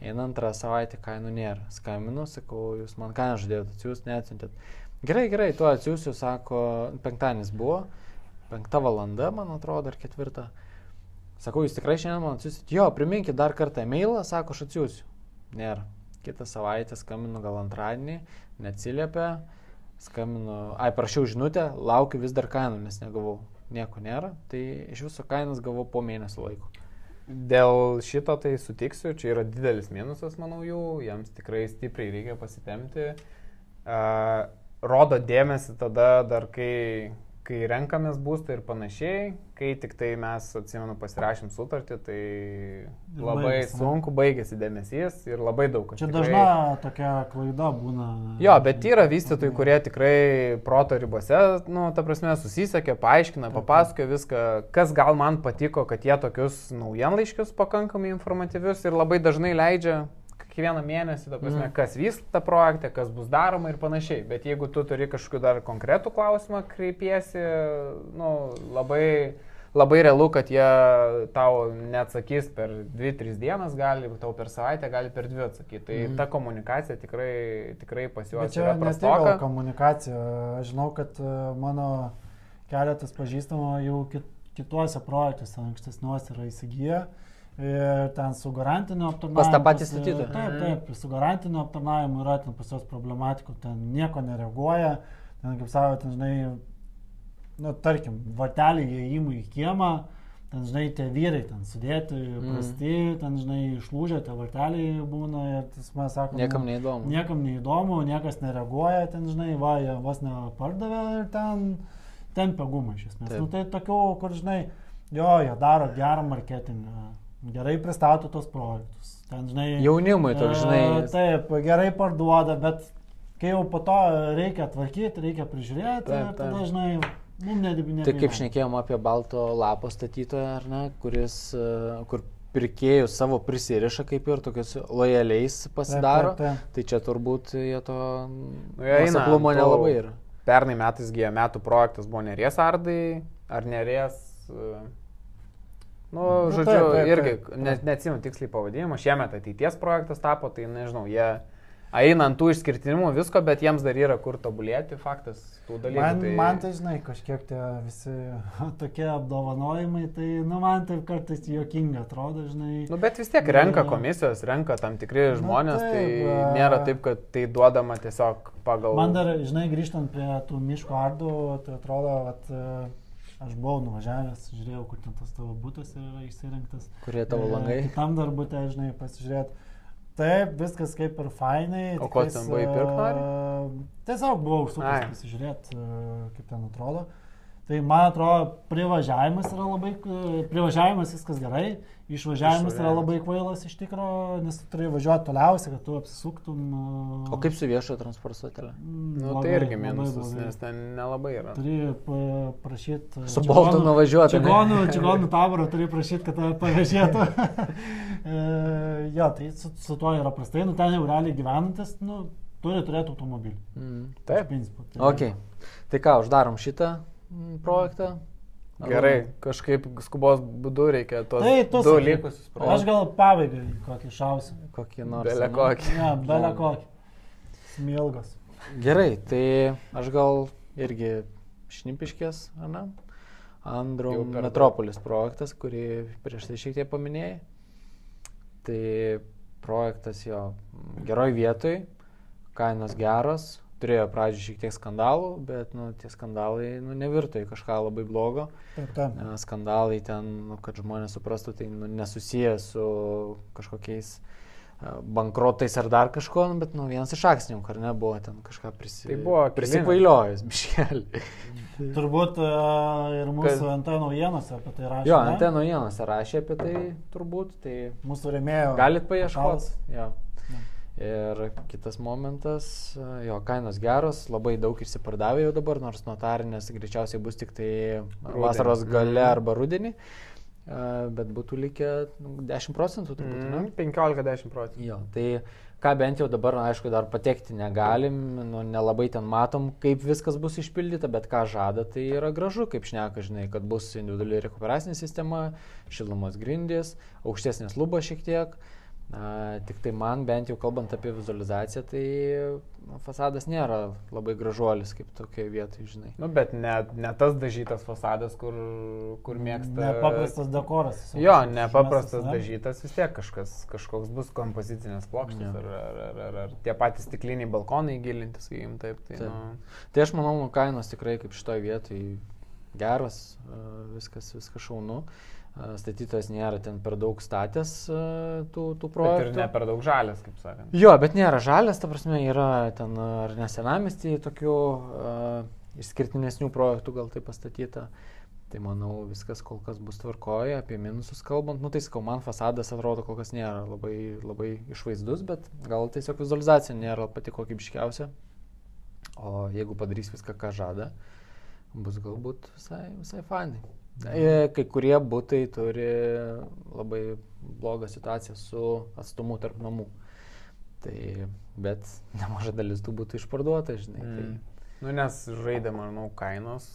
[SPEAKER 2] Eina antrą savaitę, kainų nėra. Skambinu, sakau, jūs man kainą žadėjote atsiųsti, neatsiuntėt. Gerai, gerai, tuo atsiųsiu, sako, penktadienis buvo, penkta valanda, man atrodo, ar ketvirta. Sakau, jūs tikrai šiandien man atsiųsit? Jo, priminkit dar kartą mailą, sako, aš atsiųsiu. Nėra. Kitą savaitę skambinu gal antradienį, neatsiliepia, skambinu, ai, prašiau žinutę, laukiu vis dar kainų, nes negavau. Nieko nėra, tai iš viso kainas gavau po mėnesio laiko.
[SPEAKER 3] Dėl šito tai sutiksiu, čia yra didelis minusas, manau, jų, jiems tikrai stipriai reikia pasitemti. Uh, rodo dėmesį tada dar, kai, kai renkamės būstą ir panašiai, kai tik tai mes, atsimenu, pasirašym sutartį, tai labai
[SPEAKER 1] baigėsi,
[SPEAKER 3] sunku baigėsi dėmesys ir labai daug.
[SPEAKER 1] Čia
[SPEAKER 3] tikrai-
[SPEAKER 1] dažna tokia klaida būna.
[SPEAKER 3] Jo, bet yra vystytojai, kurie tikrai proto ribose, nu, ta prasme, susisiekė, paaiškina, papasakoja viską, kas gal man patiko, kad jie tokius naujienlaiškius pakankamai informatyvius ir labai dažnai leidžia kiekvieną mėnesį, ta prasme,
[SPEAKER 2] Mm.
[SPEAKER 3] kas vyksta projekte, kas bus daroma ir panašiai. Bet jeigu tu turi kažkokiu dar konkretų klausimą, kreipiesi, nu, labai, labai realu, kad jie tau neatsakys per 2-3 dienas, gali, tau per savaitę, gali per 2 atsakyti. Tai
[SPEAKER 2] Mhm.
[SPEAKER 3] ta komunikacija tikrai, tikrai pas juos
[SPEAKER 1] čia
[SPEAKER 3] yra prastoka.
[SPEAKER 1] komunikacija. Aš žinau, kad e, mano keletas pažįstamų jau kit, kituose projektuose ankstesniuose yra įsigiję. Ir ten su garantiniu aptarnavimu.
[SPEAKER 2] Pas tą patį statytoją?
[SPEAKER 1] Taip, taip, su garantiniu aptarnavimu yra ten pas juos problematikų, ten nieko nereaguoja. Ten, kaip savo, ten, žinai, nu, tarkim, varteliai įėjimų į kiemą, ten, žinai, tie vyrai ten sudėti,
[SPEAKER 2] Mhm.
[SPEAKER 1] prasti, ten, žinai, išlūžę tie varteliai būna ir tas man sako,
[SPEAKER 2] Niekam
[SPEAKER 1] nu,
[SPEAKER 2] neįdomu.
[SPEAKER 1] Niekam neįdomu, niekas nereaguoja, ten, žinai, va, jie vos nepardavė ir ten tempia gumą iš esmės.
[SPEAKER 2] Taip.
[SPEAKER 1] Nu, tai tokių, kur, žinai, jo, jie daro gerą marketingą, gerai pristato tos projektus. Ten, žinai,
[SPEAKER 2] Jaunimui toks,
[SPEAKER 1] e,
[SPEAKER 2] žinai.
[SPEAKER 1] Taip, gerai parduoda, bet kai jau po to reikia tvarkyti, reikia prižiūrėti,
[SPEAKER 3] Taip, taip.
[SPEAKER 1] tada, žinai, mums nedibinė.
[SPEAKER 2] Tai kaip šnekėjom apie balto lapo statytoją, ar ne, kuris, e, kur pirkėjus savo prisiriša kaip ir tokius lojaliais pasidaro.
[SPEAKER 1] Taip, taip,
[SPEAKER 2] Tai čia turbūt jie to
[SPEAKER 3] Nu,
[SPEAKER 2] nuoseklumo nelabai yra.
[SPEAKER 3] Pernai metais gėjo metų projektas buvo Neries Ardai, ar Neries... Nu,
[SPEAKER 1] Nu,
[SPEAKER 3] žodžiu,
[SPEAKER 1] taip, taip,
[SPEAKER 3] irgi,
[SPEAKER 1] taip.
[SPEAKER 3] ne, neatsimenu tiksliai pavadinimo, šiemet ateities projektas tapo, tai nežinau, jie einant tų išskirtinimų visko, bet jiems dar yra kur tobulėti, faktas tų dalykų.
[SPEAKER 1] Man, tai... man tai, žinai, kažkiek tie visi tokie apdovanojimai, tai, nu, man taip kartais juokinga atrodo, žinai.
[SPEAKER 3] Nu, bet vis tiek renka komisijos, renka tam tikri žmonės, nu, taip, tai nėra taip, kad tai duodama tiesiog pagal...
[SPEAKER 1] Man dar, žinai, grįžtant prie tų miško ardų, tai atrodo, kad aš buvau nuvažiavęs, žiūrėjau, kur ten tas tavo būtas yra įsirengtas.
[SPEAKER 2] Kurie tavo e, langai?
[SPEAKER 1] Tam dar būtė, žinai, pasižiūrėti Taip, viskas kaip ir fainai.
[SPEAKER 3] O ko ten buvai pirkti?
[SPEAKER 1] Tiesiog buvau užsukęs pasižiūrėti, kaip ten atrodo. Tai man atrodo, privažiavimas yra labai, privažiavimas viskas gerai, išvažiavimas yra labai kvailas iš tikrųjų, nes tu turi važiuoti toliausiai, kad tu apsisuktum.
[SPEAKER 2] O kaip su viešojo transporto stotelė?
[SPEAKER 3] Mm, nu, tai irgi minusas, nes ten nelabai yra.
[SPEAKER 1] Turi prašyti.
[SPEAKER 2] Su boltu nuvažiuoti.
[SPEAKER 1] Čigonų, čigonų taborą turi prašyti, kad tave pavežėtų. E, jo, tai su, su tuo yra prastai, nu ten jau realiai gyvenantis, nu, turi turėti automobilį.
[SPEAKER 2] Mm. Taip.
[SPEAKER 1] Principu,
[SPEAKER 2] tai okay. Tai ką, uždarom šitą Mm, projektą.
[SPEAKER 3] Gerai, kažkaip skubos būdu reikia tos
[SPEAKER 1] tai,
[SPEAKER 3] du sakai, likusius.
[SPEAKER 1] Aš gal pabaigai kokį šausiu.
[SPEAKER 2] Kokį nors.
[SPEAKER 3] Belė kokį.
[SPEAKER 1] Ne, belė kokį. Smilgas.
[SPEAKER 2] Gerai, tai aš gal irgi šnipiškės, ne? Andro Metropolis projektas, kurį prieš tai šiek tiek paminėjai. Tai projektas jo geroj vietoj, kainos geros, turėjo pradžioje šiek tiek skandalų, bet nu, tie skandalai nu, nevirto į kažką labai blogo.
[SPEAKER 1] Taip, taip.
[SPEAKER 2] Skandalai ten, nu, kad žmonės suprastų, tai nu, nesusiję su kažkokiais bankrotais ar dar kažko, nu, bet nu, vienas iš akcininkų, ar ne, buvo ten kažką prisi...
[SPEAKER 3] tai
[SPEAKER 2] prisikvailiojęs, biškelį.
[SPEAKER 1] Turbūt uh, ir mūsų kad... NT naujienose apie tai rašė.
[SPEAKER 2] Jo, NT naujienose rašė apie tai turbūt, tai...
[SPEAKER 1] Mūsų remėjo.
[SPEAKER 2] Galit paieškoti. Ir kitas momentas, jo kainos geros, labai daug išsipardavė jau dabar, nors notarinės greičiausiai bus tik tai rudenį. vasaros gale mhm. arba rudenį, bet būtų likę 10 nu, procentų turbūt.
[SPEAKER 3] Mm, 15-10 procentų.
[SPEAKER 2] Jo, tai ką bent jau dabar, na, aišku, dar patekti negalim, nu, nelabai ten matom, kaip viskas bus išpildyta, bet ką žada, tai yra gražu, kaip šneka, žinai, kad bus individuali rekuperacinė sistema, šilumos grindys, aukštesnės lubos šiek tiek. A, tik tai man, bent jau kalbant apie vizualizaciją, tai nu, fasadas nėra labai gražuolis kaip tokia vieta, žinai.
[SPEAKER 3] Nu, bet ne, ne tas dažytas fasadas, kur, kur mėgsta.
[SPEAKER 1] Nepaprastas dekoras.
[SPEAKER 3] Jo, nepaprastas ne? dažytas, vis tiek kažkas, kažkoks bus kompozicinės plokštės ar, ar, ar, ar, ar tie patys stikliniai balkonai gilintis, sakykim, taip. Tai, taip. Nu...
[SPEAKER 2] tai aš manau, kainos tikrai kaip šitoje vietoje geras, viskas, viskas šaunu. Uh, statytojas nėra ten per daug statęs tų, tų projektų.
[SPEAKER 3] Bet ir ne per daug žalės, kaip sakant.
[SPEAKER 2] Jo, bet nėra žalės, ta prasme, yra ten ar nesenamestį tokių uh, išskirtinesnių projektų gal tai pastatyta. Tai manau, viskas kol kas bus tvarkoje, apie minusus kalbant. Nu tai sakau, man fasadas atrodo kol kas nėra labai, labai išvaizdus, bet gal tiesiog vizualizacija nėra pati kokybiškiausia. O jeigu padarys viską, ką žada, bus galbūt visai, visai fainai. E, kai kurie būtai turi labai blogą situaciją su atstumu tarp namų. Tai, bet nemaža dalis tų būtų išparduota, žinai. Tai mm.
[SPEAKER 3] Tai... Nu, nes žaidė, manau, kainos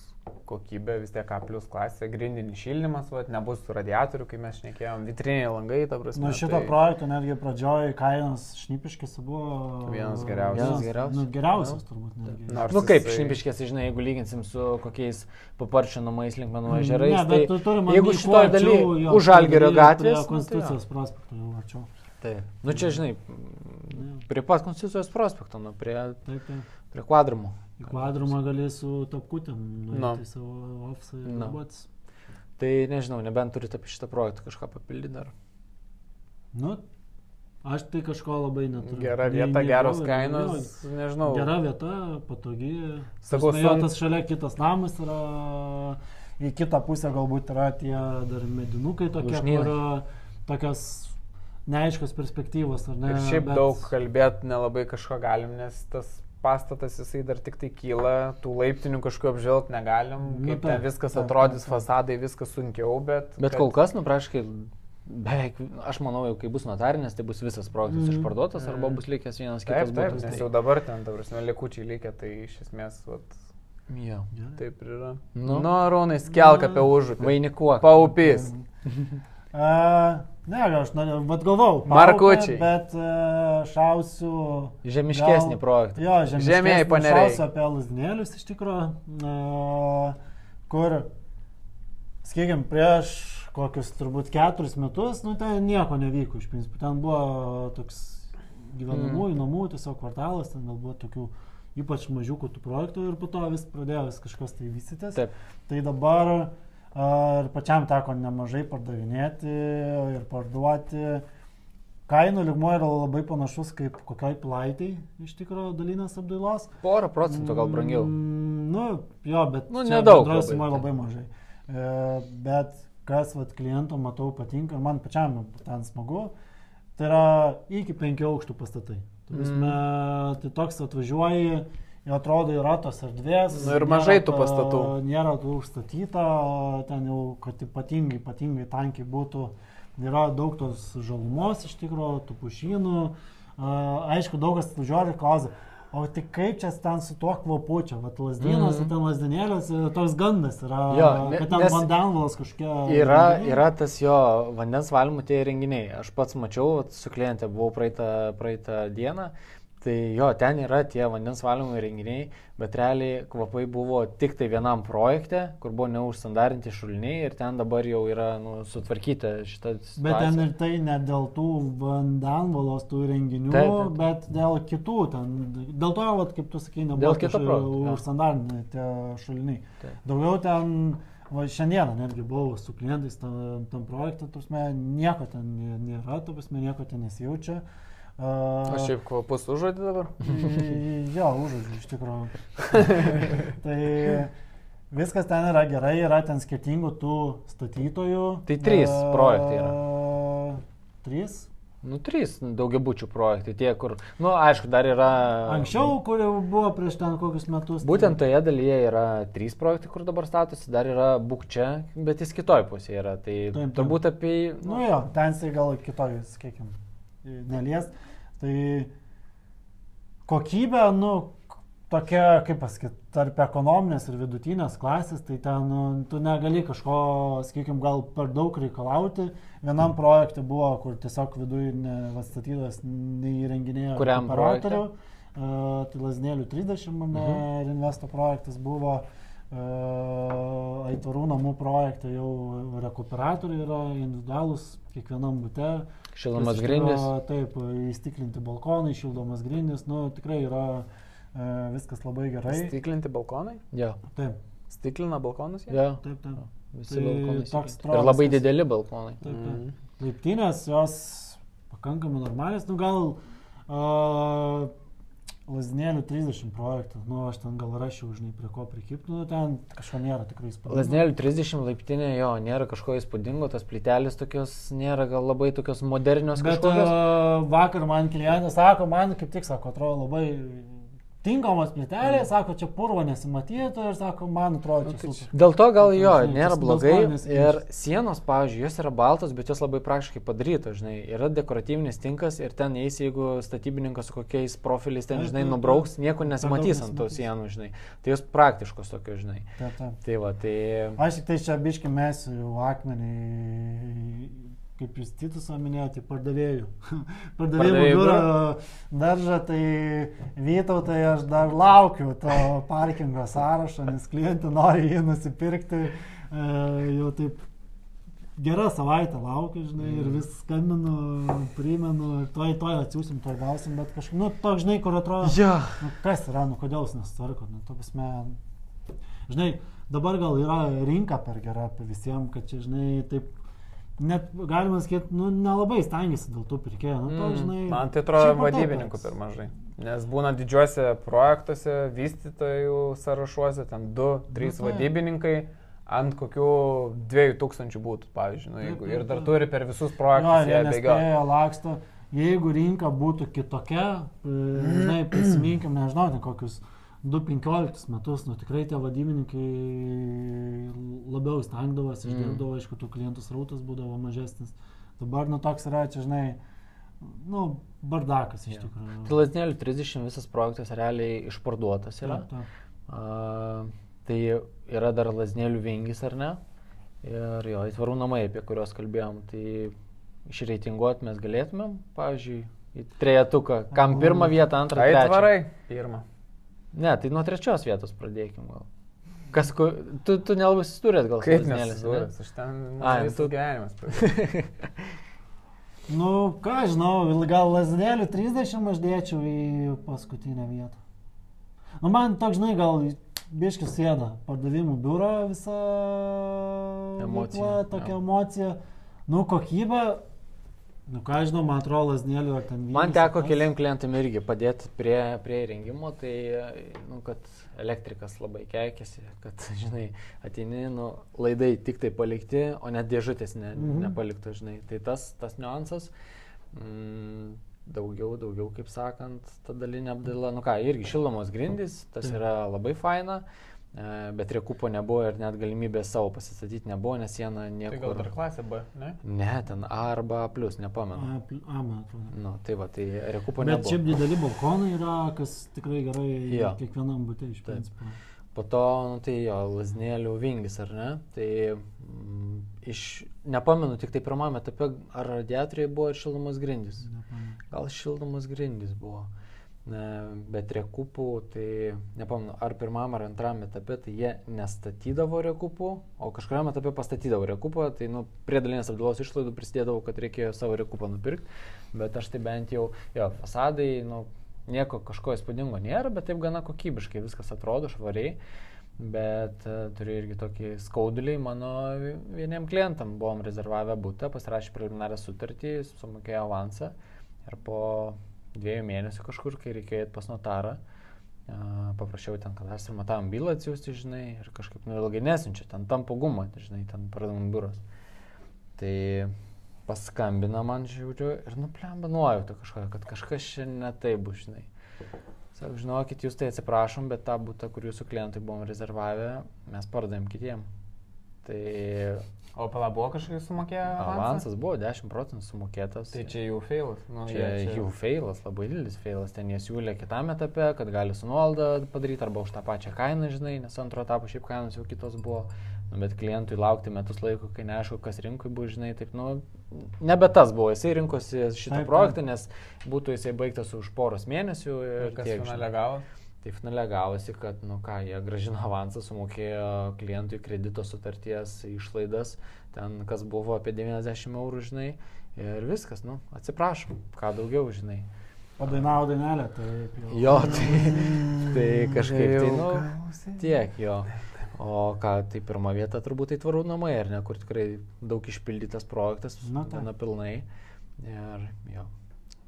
[SPEAKER 3] kokybė vis tiek A plus klasė, grindinis šildymas, va, nebus radiatorių, kai mes šnekėjom, vitriniai langai, ta prasme.
[SPEAKER 1] Nu, šito tai... projekto netgi pradžioje kainos šnipiškės buvo
[SPEAKER 3] vienas geriausias.
[SPEAKER 1] Vienas geriausias. Nu, geriausias no. turbūt.
[SPEAKER 2] Netgi. Nors nu kaip jisai... šnipiškės, žinai, jeigu lyginsim su kokiais paparčio namais link mano ežerais, ne, tai tu jeigu šitoje dalyje už Algerio gatvės.
[SPEAKER 1] Nu, Konstitucijos tai prospekto jau arčiau.
[SPEAKER 2] Taip. Nu čia, žinai, prie pat Konstitucijos prospekto, nu, prie, taip, taip. prie kvadrumų.
[SPEAKER 1] Į kvadrumą gali su tapkutėm nueiti savo ofisą ir darbuotis.
[SPEAKER 2] Tai nežinau, nebent turite apie šitą projektą kažką papildyti dar.
[SPEAKER 1] Nu, aš tai kažko labai neturiu.
[SPEAKER 3] Gera vieta, nei, geros nei, kainos, nei, nežinau.
[SPEAKER 1] Gera vieta, patogi. Sakau, tas šalia kitas namas yra, į kitą pusę galbūt yra tie dar medinukai tokie, Užnynai. kur tokios neaiškios perspektyvos, ar ne?
[SPEAKER 3] Ir šiaip bet... daug kalbėti nelabai kažko galim, nes tas pastatas jisai dar tik tai kyla, tų laiptinių kažko apžvelgti negalim, nu, kaip nu, ten viskas taip, atrodys, taip, taip. fasadai viskas sunkiau, bet...
[SPEAKER 2] Bet kad... kol kas, nu, praškai, beveik, aš manau, jau kai bus notarinės, tai bus visas projektas mm. išparduotas arba bus likęs vienas kitas.
[SPEAKER 3] Taip, taip, būtas, nes tai... jau dabar ten, ta prasme, likučiai likę, tai iš esmės, vat,
[SPEAKER 2] Jo.
[SPEAKER 3] Taip ir yra. Nu, nu Rūnai, skelk apie užupį.
[SPEAKER 2] Vainikuok.
[SPEAKER 3] Paupys.
[SPEAKER 1] Uh, ne, aš norėjau, bet galvau.
[SPEAKER 3] Markučiai.
[SPEAKER 1] Bet uh, šausiu.
[SPEAKER 2] Žemiškesnį projektą.
[SPEAKER 1] Jo, žemiškesnį.
[SPEAKER 3] Žemieji paneriai.
[SPEAKER 1] Šausiu apie lasnėlius iš tikrųjų, uh, kur, sakykime, prieš kokius turbūt keturis metus, nu ten nieko nevyko iš principo. Ten buvo toks gyvenamųjų mm. namų, tiesiog kvartalas, ten galbūt tokių ypač mažiukų tų projektų ir po to vis pradėjo vis kažkas tai vystytis.
[SPEAKER 2] Taip.
[SPEAKER 1] Tai dabar ir pačiam teko nemažai pardavinėti ir parduoti. Kainų lygmo yra labai panašus kaip kokioj plaitiai iš tikrųjų dalinės apdailos.
[SPEAKER 2] Porą procentų gal brangiau.
[SPEAKER 1] Mm, nu, jo, bet
[SPEAKER 2] Nu, nedaug
[SPEAKER 1] Labai,
[SPEAKER 2] labai,
[SPEAKER 1] labai mažai. E, bet kas vat, klientų matau patinka ir man pačiam ten smagu, tai yra iki penkių aukštų pastatai. Tai, prasme, tai toks atvažiuoji, atrodo yra tos erdvės.
[SPEAKER 3] Nu ir mažai tų pastatų.
[SPEAKER 1] Nėra tų užstatyta, ten jau, kad ypatingai, ypatingai tankiai būtų, yra daug tos žalumos iš tikrųjų, tų pušynų. Aišku, daug kas atvažiuoja ir klausia, o tai kaip čia ten su tuo kvapu čia, va, lasdienos,
[SPEAKER 2] Mhm.
[SPEAKER 1] ten lasdienėlės, toks gandas yra,
[SPEAKER 2] Jo, ne-
[SPEAKER 1] kad ten
[SPEAKER 2] nes
[SPEAKER 1] vandenvalos kažkokia.
[SPEAKER 2] Yra,
[SPEAKER 1] renginiai.
[SPEAKER 2] yra tas jo vandens valymo tie renginiai. Aš pats mačiau, vat su klientė buvau praeitą, praeitą dieną. Tai jo, ten yra tie vandens valymo renginiai, bet realiai kvapai buvo tik tai vienam projekte, kur buvo neužsandarinti šuliniai ir ten dabar jau yra nu, sutvarkyta šitą situaciją.
[SPEAKER 1] Bet ten ir tai ne dėl tų vandenvalos tų renginių,
[SPEAKER 2] Taip, taip, taip.
[SPEAKER 1] bet dėl kitų ten. Dėl to, vat, kaip tu sakai, nebuvo užsandarinti tie šuliniai.
[SPEAKER 2] Taip.
[SPEAKER 1] Daugiau ten, va, šiandieną netgi buvau su klientais tam, tam projektui, tuosme, nieko ten nė- nėra, tu prasme, nieko ten nesijaučia. Uh,
[SPEAKER 3] Aš šiaip kvapus užuodį dabar.
[SPEAKER 1] Jo, užuodžiu, iš tikrųjų. tai viskas ten yra gerai, yra ten skirtingų tų statytojų.
[SPEAKER 2] Tai trys
[SPEAKER 1] E,
[SPEAKER 2] projektai yra.
[SPEAKER 1] Trys.
[SPEAKER 2] Nu, trys daugiabučių projektai, tie, kur, nu, aišku, dar yra.
[SPEAKER 1] Anksčiau, kur jau buvo prieš ten kokius metus. tai-
[SPEAKER 2] Būtent toje dalyje yra trys projektai, kur dabar statosi, dar yra Bukčia, bet jis kitoj pusėje yra. Tai
[SPEAKER 1] Taip, taip.
[SPEAKER 2] turbūt apie...
[SPEAKER 1] Nu jo, ten tai gal kitoj, sakykime, nelies. Tai kokybė, nu, tokia, kaip pasakyti, tarp ekonominės ir vidutinės klasės, tai ten nu, tu negali kažko, sakykime, gal per daug reikalauti. Vienam projekte buvo, kur tiesiog viduje atstatytas neįrenginėjo
[SPEAKER 2] Kuriam
[SPEAKER 1] operatorių. Uh, tai Lasnėlių 30 mane
[SPEAKER 2] Mhm.
[SPEAKER 1] ir investo projektas buvo. Uh, Aitvarų namų projektai jau rekuperatoriai yra individualūs kiekvienam bute.
[SPEAKER 2] Šildomas
[SPEAKER 1] Tikro,
[SPEAKER 2] grindis.
[SPEAKER 1] Taip, įstiklinti balkonai, šildomas grindis, nu tikrai yra e, viskas labai gerai.
[SPEAKER 3] Stiklinti balkonai?
[SPEAKER 2] Jo,
[SPEAKER 1] Taip,
[SPEAKER 3] Stiklina balkonus? jie?
[SPEAKER 2] jo.
[SPEAKER 1] taip, taip.
[SPEAKER 2] Visi
[SPEAKER 1] Tai
[SPEAKER 2] balkonai.
[SPEAKER 1] toks
[SPEAKER 2] įsikirpti. Ir labai dideli balkonai.
[SPEAKER 1] taip, taip.
[SPEAKER 3] Mhm.
[SPEAKER 1] Laiptinės jos pakankamai normalios, nu gal uh, Lasnėlių 30 projektų, nu aš ten gal rašiau, žinai, prie ko prikipti, nu ten kažko nėra tikrai įspūdingo.
[SPEAKER 2] Lasnėlių 30 laiptinė, jo, nėra kažko įspūdingo, tas plytelis tokios nėra gal labai tokios modernios
[SPEAKER 1] Bet
[SPEAKER 2] kažkokios.
[SPEAKER 1] uh, vakar man klientas sako, man kaip tik sako, atrodo labai tinkamos plytelės, sako, čia purvo nesimatytų ir sako, man atrodo,
[SPEAKER 3] Nu,
[SPEAKER 1] čia
[SPEAKER 3] tai
[SPEAKER 1] super.
[SPEAKER 2] Dėl to gal jo,
[SPEAKER 1] Žinai,
[SPEAKER 2] nėra blogai. Ir sienos, pavyzdžiui, jos yra baltos, bet jos labai praktiškai padarytos, žinai. Yra dekoratyvinis tinkas ir ten eis, jeigu statybininkas su kokiais profiliais ten, žinai, nubrauks, nieko nesimatys ant tų sienų, žinai. Tai jos praktiškos tokios, žinai.
[SPEAKER 1] Taip, taip.
[SPEAKER 2] Tai va, tai...
[SPEAKER 1] Aš tik tai čia biški mesiu akmenį, kaip jūs titus minėjote, pardavėjų. Pardavėjų biuro daržą, tai Vytautai aš dar laukiu to parkingo sąrašo, nes klientai nori jį nusipirkti. E, jau taip gerą savaitę laukiu, žinai, ir vis skambinu, primenu, ir toj, toj atsiūsim, toj gausim, bet kažkaip, nu, toks, žinai, kur atrodo.
[SPEAKER 2] Jo.
[SPEAKER 1] Nu, kas yra, nu kodėl jūs nesutvarkot, nu, to prasme, žinai, dabar gal yra rinka per gera visiems, kad čia, žinai, taip, net galima sakyti, nu, nelabai stengiasi dėl tų pirkėjų, nu, to,
[SPEAKER 2] Mm.
[SPEAKER 1] žinai.
[SPEAKER 3] Man tai atrodo vadybininkų per mažai. Nes būna didžiuose projektuose, vystytojų sąrašuose, ten 2-3
[SPEAKER 1] taip.
[SPEAKER 3] vadybininkai ant kokių 2000 būtų, pavyzdžiui. Nu, jeigu,
[SPEAKER 1] Taip,
[SPEAKER 3] ir
[SPEAKER 1] taip,
[SPEAKER 3] dar turi per visus
[SPEAKER 1] Jo,
[SPEAKER 3] projektus
[SPEAKER 1] ir
[SPEAKER 3] jie bėgioja.
[SPEAKER 1] laksto. Jeigu rinka būtų kitokia, e, žinai, prisiminkim, nežinau, kokius 2-15 metus, nu tikrai tie vadybininkai labiau stengdavosi,
[SPEAKER 2] Mm.
[SPEAKER 1] išdirbdavo, aišku, tų klientų srautas būdavo mažesnis. Dabar, nu toks yra, čia, žinai, nu, bardakas iš tikrųjų.
[SPEAKER 2] Tai Lasnėlių 30 visas projektas realiai išparduotas yra.
[SPEAKER 1] Taip, taip.
[SPEAKER 2] A, tai yra dar Lasnėlių vingis, ar ne? Ir jo, įtvarų namai, apie kuriuos kalbėjom, tai išreitinguoti mes galėtumėm, pavyzdžiui, į trejetuką, kam pirmą vietą, antrą, trečią.
[SPEAKER 3] Aitvarai, pirmą.
[SPEAKER 2] Ne, tai nuo trečios vietos pradėkim gal. Kas, ku, tu, tu nelabai susidūrėt gal
[SPEAKER 3] Kaip
[SPEAKER 2] lazdynėliais,
[SPEAKER 3] nesusidūręs, aš ten
[SPEAKER 2] Ai,
[SPEAKER 3] visą
[SPEAKER 2] tu-
[SPEAKER 3] gyvenimas.
[SPEAKER 1] Nu, ką žinau, gal lasdėlių 30 aš dėčiau į paskutinę vietą. Nu, man toks, žinai, gal biškis sėda pardavimų biuro visa
[SPEAKER 2] Emocija,
[SPEAKER 1] veikla, tokia
[SPEAKER 2] jo.
[SPEAKER 1] emocija. Nu, kokybė, nu, ką žinau, man atrodo, lasdėlių ar ten
[SPEAKER 2] Man
[SPEAKER 1] vienas,
[SPEAKER 2] teko keliam klientam irgi padėti prie, prie įrengimo, tai, nu, kad elektrikas labai keikėsi, kad, žinai, ateini, nu, laidai tik tai palikti, o net dėžutės ne,
[SPEAKER 1] Mhm.
[SPEAKER 2] nepaliktų, žinai. Tai tas, tas niuansas, mm, daugiau, daugiau, kaip sakant, ta dalinė apdaila, nu ką, irgi šildomos grindys, tas yra labai faina. e, Bet rekupo nebuvo ir net galimybės savo pasistatyti nebuvo, nes
[SPEAKER 3] Tai
[SPEAKER 2] niekur.
[SPEAKER 3] gal dar klasė B, ne?
[SPEAKER 2] Ne, ten A arba A, nepamenu.
[SPEAKER 1] A, A, man atrodo.
[SPEAKER 2] Nu, tai va, tai rekupo
[SPEAKER 1] Bet
[SPEAKER 2] nebuvo.
[SPEAKER 1] šiaip dideli balkonai yra, kas tikrai gerai
[SPEAKER 2] Jo.
[SPEAKER 1] kiekvienam būtė iš principo.
[SPEAKER 2] Po to, nu, tai jo, lasnėlių vingis, ar ne? Tai mm, iš, nepamenu, tik tai pirmame etape, ar radiatoriai buvo ir šildomos grindys.
[SPEAKER 1] Nepamenu.
[SPEAKER 2] Gal šildomos grindys buvo. Ne, bet rekupų, tai nepamenu, ar pirmam ar antram etape, tai jie nestatydavo rekupų, o kažkuriam etape pastatydavo rekupą, tai nu, prie dalinės apdailos išlaidų prisidėdavo, kad reikėjo savo rekupą nupirkti, bet aš tai bent jau, jo, fasadai, nu, nieko kažko įspūdingo nėra, bet taip gana kokybiškai viskas atrodo švariai. Bet uh, turiu irgi tokį skaudulį, mano vi- vieniem klientam buvom rezervavę būtą, pasirašė preliminarią sutartį, sumokėjo avansą ir po dviejų mėnesių kažkur, kai reikėjo eiti pas notarą, uh, paprašiau ten, kad aš ir matavom bylą atsiųsti, žinai, ir kažkaip nu ilgai nesinčia, ten tampo gumą, žinai, ten pardavimų biuras. Tai paskambina man, žiūriu, ir nuplemba nuojauta kažkokia, kad kažkas šiandien netai bus, žinai. Sako, žinokit, jūs tai atsiprašom, bet tą būtą, kur jūsų klientai buvom rezervavę, mes pardavėm kitiem. Tai
[SPEAKER 3] O pala buvo kažkaip sumokėję avansą?
[SPEAKER 2] avansas buvo 10 procentų sumokėtas.
[SPEAKER 3] Tai čia jų failas. Nu,
[SPEAKER 2] Čia
[SPEAKER 3] jie
[SPEAKER 2] jų failas, labai didelis failas. Ten jie siūlė kitam etape, kad gali su nuolaidą padaryti arba už tą pačią kainą, žinai, nes antro etapo šiaip kainos jau kitos buvo. Nu, bet klientui laukti metus laiko, kai neaišku, kas rinkui bus, žinai, taip, nu, nebe tas buvo. Jisai rinkosi šitą
[SPEAKER 1] Taip,
[SPEAKER 2] projektą, nes būtų jisai baigtas už poros mėnesių ir
[SPEAKER 3] Ir kas
[SPEAKER 2] tiek, žinai.
[SPEAKER 3] finale gavo?
[SPEAKER 2] Tai finale gavosi, kad, nu ką, jie gražino avansą, sumokėjo klientui kredito sutarties išlaidas, ten kas buvo apie 90 eurų, žinai, ir viskas, nu, atsiprašom, ką daugiau, žinai.
[SPEAKER 1] Padainavo dainelę, taip jau.
[SPEAKER 2] Jo, tai, tai kažkaip tai, nu, tiek jo. O ką, tai pirmą vietą turbūt tai tvarų namai, ar ne, kur tikrai daug išpildytas projektas, gana pilnai. Ir jo,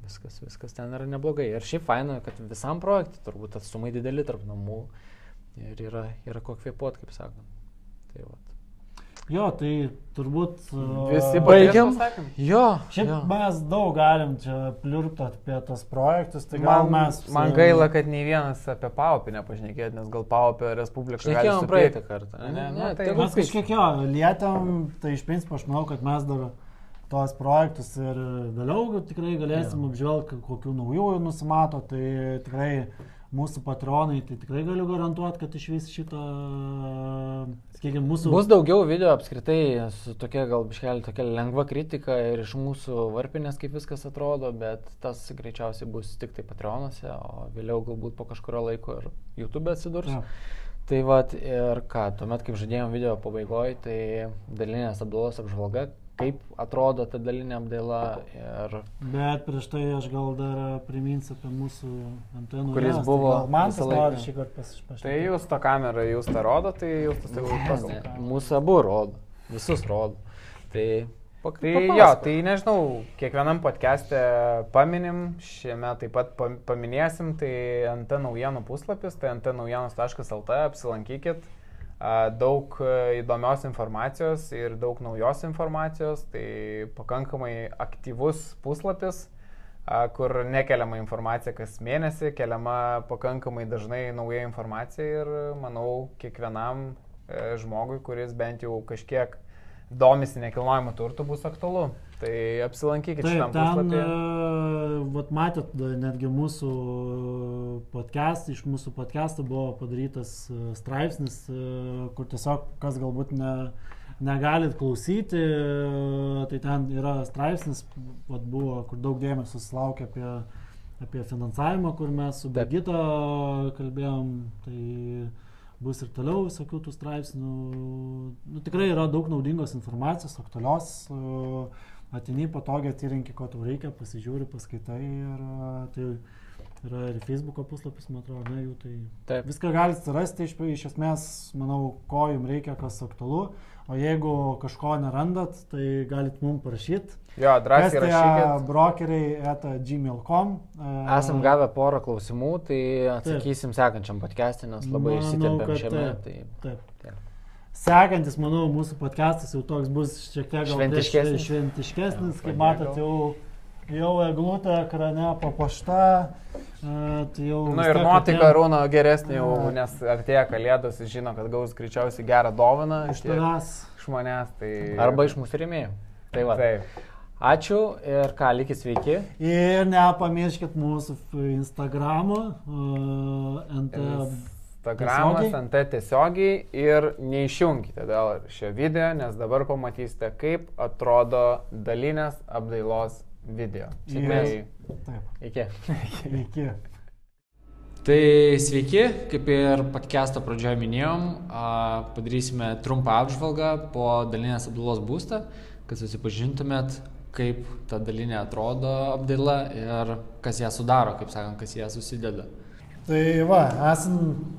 [SPEAKER 2] viskas, viskas ten yra neblogai. Ir šiaip faina, kad visam projektui turbūt atstumai dideli tarp namų ir yra, yra ko kvepuot, kaip sakant. Tai va.
[SPEAKER 1] Jo, tai turbūt...
[SPEAKER 3] Visi
[SPEAKER 2] Baigiam? Jo,
[SPEAKER 1] Šiaip
[SPEAKER 2] jo.
[SPEAKER 1] mes daug galim čia pliurpti apie tos projektus, tai gal
[SPEAKER 3] Man,
[SPEAKER 1] mes...
[SPEAKER 3] man gaila, kad nei vienas apie Paupį nepašnekėt, nes gal Paupio Respublika gali
[SPEAKER 2] Šnekėjom praeitą kartą.
[SPEAKER 3] Ne,
[SPEAKER 2] Ne,
[SPEAKER 3] nu,
[SPEAKER 2] ne,
[SPEAKER 3] tai
[SPEAKER 2] tegul
[SPEAKER 1] Mes kažkiek jo lietėm, tai iš principo aš manau, kad mes dar tos projektus ir vėliau tikrai galėsim
[SPEAKER 2] Jo.
[SPEAKER 1] apžvelgti, kokių naujųjų nusimato, tai tikrai mūsų patronai, tai tikrai galiu garantuoti, kad iš vis šito, sakykime, mūsų...
[SPEAKER 2] Bus daugiau video apskritai su tokia gal biškelė tokia lengva kritika ir iš mūsų varpinės, kaip viskas atrodo, bet tas greičiausiai bus tik tai Patreonuose, o vėliau galbūt po kažkurio laiko ir YouTube atsidurs.
[SPEAKER 1] Jo.
[SPEAKER 2] Tai vad ir ką, tuomet kaip žadėjom video pabaigoje, tai dalinės apdailos apžvalga, kaip atrodo ta dalinė apdaila ir
[SPEAKER 1] Bet prieš tai aš gal dar priminsiu apie mūsų antenų.
[SPEAKER 2] Kuris
[SPEAKER 1] rėmas,
[SPEAKER 2] buvo
[SPEAKER 1] tai Man tas nori šį kartą pasipašyti.
[SPEAKER 3] Tai jūs to kamerą, jūs tą rodo, tai jūs tas jau
[SPEAKER 2] ne, mūsų abu rodo, visus rodo. Tai, pak-
[SPEAKER 3] Tai jo,
[SPEAKER 2] papasakok.
[SPEAKER 3] tai nežinau, kiekvienam podcast'e paminim, šiame taip pat pam- paminėsim, tai NT naujienų puslapis, tai ntnaujienos.lt, apsilankykit. Daug e, įdomios informacijos ir daug naujos informacijos, tai pakankamai aktyvus puslapis, kur nekeliama informacija kas mėnesį, keliama pakankamai dažnai nauja informacija ir manau kiekvienam e, žmogui, kuris bent jau kažkiek domisi nekilnojamo turtu, bus aktualu. Tai apsilankykit
[SPEAKER 1] Taip,
[SPEAKER 3] šitam
[SPEAKER 1] ten,
[SPEAKER 3] puslapį.
[SPEAKER 1] e, vat matėt, da, netgi mūsų podcast, iš mūsų podcast'o buvo padarytas e, straipsnis, e, kur tiesiog, kas galbūt ne, negalit klausyti, tai ten yra straipsnis, vat, buvo, kur daug dėmesio susilaukė apie, apie finansavimą, kur mes su Begita kalbėjom. Tai bus ir toliau visokių tų straipsnių. Nu, tikrai yra daug naudingos informacijos, aktualios. Atini patogiai atsirinki, ko tau reikia, pasižiūri, paskaitai ir tai yra ir Facebook'o puslapis, man atrodo, ne jų, tai Taip. viską galite rasti, iš, iš esmės, manau, ko jums reikia, kas aktualu. O jeigu kažko nerandat, tai galit mums parašyti.
[SPEAKER 3] Jo, drąsiai rašykit.
[SPEAKER 1] Brokeriai eta gmail.com.
[SPEAKER 2] Esam gavę porą klausimų, tai atsakysim taip. sekančiam podcast'ui, nes labai išsitempėm šiame.
[SPEAKER 1] Taip. taip. taip. Sekantis, manau, mūsų podcastas jau toks bus šiek tiek
[SPEAKER 2] šventiškesnis.
[SPEAKER 1] šventiškesnis, kaip matot, jau, jau eglutė ekrane papuošta.
[SPEAKER 3] Tai jau Na ir nuotaika Rūno geresnė jau, nes artėja kalėdos, jis žino, kad gaus greičiausiai gerą dovaną
[SPEAKER 1] iš tavęs.
[SPEAKER 3] Iš manęs. Tai...
[SPEAKER 2] Arba iš mūsų rėmėjų. Tai va. Taip. Ačiū ir ką, likit sveiki.
[SPEAKER 1] Ir nepamirškit mūsų Instagramo, uh, NT.
[SPEAKER 3] Instagramas tiesiogiai. NT tiesiogiai ir neišjungkite dėl šio video, nes dabar pamatysite, kaip atrodo dalinės apdailos video.
[SPEAKER 2] Sėkmės. Taip. Iki.
[SPEAKER 1] Iki.
[SPEAKER 2] Tai sveiki, kaip ir podcast'o pradžioje minėjom, padarysime trumpą apžvalgą po dalinės apdailos būstą, kad susipažintumėt, kaip ta dalinė atrodo apdaila ir kas ją sudaro, kaip sakant, kas ją susideda.
[SPEAKER 1] Tai va, esam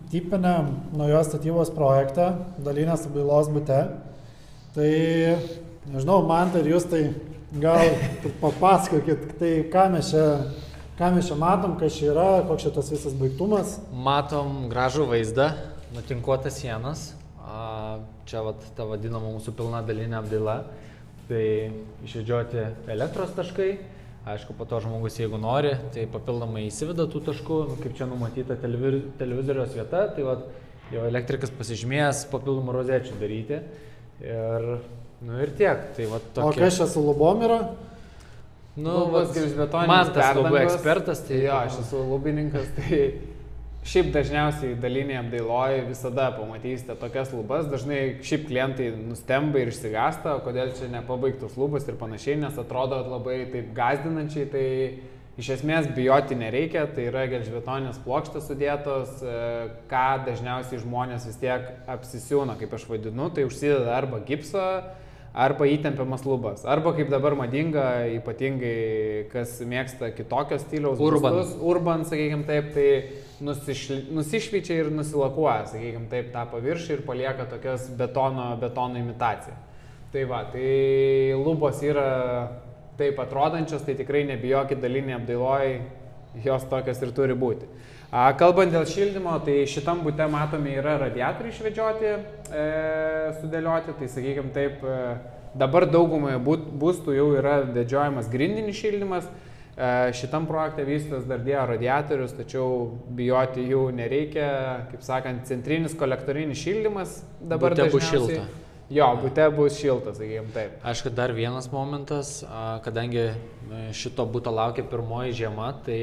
[SPEAKER 1] tipinę naujos statybos projektą dalinės apdailos būte. Tai nežinau, man tai ir jūs tai Gal papasakokit, tai ką mes čia, ką mes čia matom, kas čia yra, koks čia tas visas baigtumas.
[SPEAKER 2] Matom gražų vaizdą, nutinkuotas sienas. Čia vat, ta vadinama mūsų pilna dalinė apdaila. Tai išvedžioti elektros taškai. Aišku, po to žmogus, jeigu nori, tai papildomai įsiveda tų taškų, nu, kaip čia numatyta televizoriaus vieta, tai vat, jau elektrikas pasižymėjęs papildomų rozečių daryti. Ir Nu ir tiek. Tai va, tokia...
[SPEAKER 1] O kas čia su lubom yra?
[SPEAKER 3] Nu, Lubas gelžbetoninis.
[SPEAKER 2] Man tas labai ekspertas, tai...
[SPEAKER 3] Jo, aš esu lubininkas, tai šiaip dažniausiai dalinėje apdailoje visada pamatysite tokias lubas, dažnai šiaip klientai nustemba ir išsigasta, kodėl čia nepabaigtos lubas ir panašiai, nes atrodo labai taip gazdinančiai, tai Iš esmės bijoti nereikia, tai yra gelžbetoninės plokštės sudėtos, e, ką dažniausiai žmonės vis tiek apsisiūna, kaip aš vadinu, tai užsideda arba gipsą, arba įtempiamas lubas, arba kaip dabar madinga, ypatingai kas mėgsta kitokio stiliaus
[SPEAKER 2] urban,
[SPEAKER 3] bustus, urban sakykime taip, tai nusišli, nusišvyčia ir nusilakuoja, sakykime taip, tą paviršį ir palieka tokias betono, betono imitaciją. Tai va, tai lubos yra taip atrodančios, tai tikrai nebijokit dalinė apdailoj, jos tokios ir turi būti. Kalbant dėl šildymo, tai šitam būte matome yra radiatoriai išvedžioti, e, sudėlioti, tai sakykime taip, e, dabar daugumoje būstų jau yra vedžiojamas grindinis šildymas, e, šitam projekte vystas dar dėjo radiatorius, tačiau bijoti jų nereikia, kaip sakant, centrinis kolektorinis šildymas dabar
[SPEAKER 2] Bute bus šilta.
[SPEAKER 3] Jo, būte bus šiltas, sakykime taip.
[SPEAKER 2] Aišku, dar vienas momentas, kadangi e, šito būto laukia pirmoji žiema, tai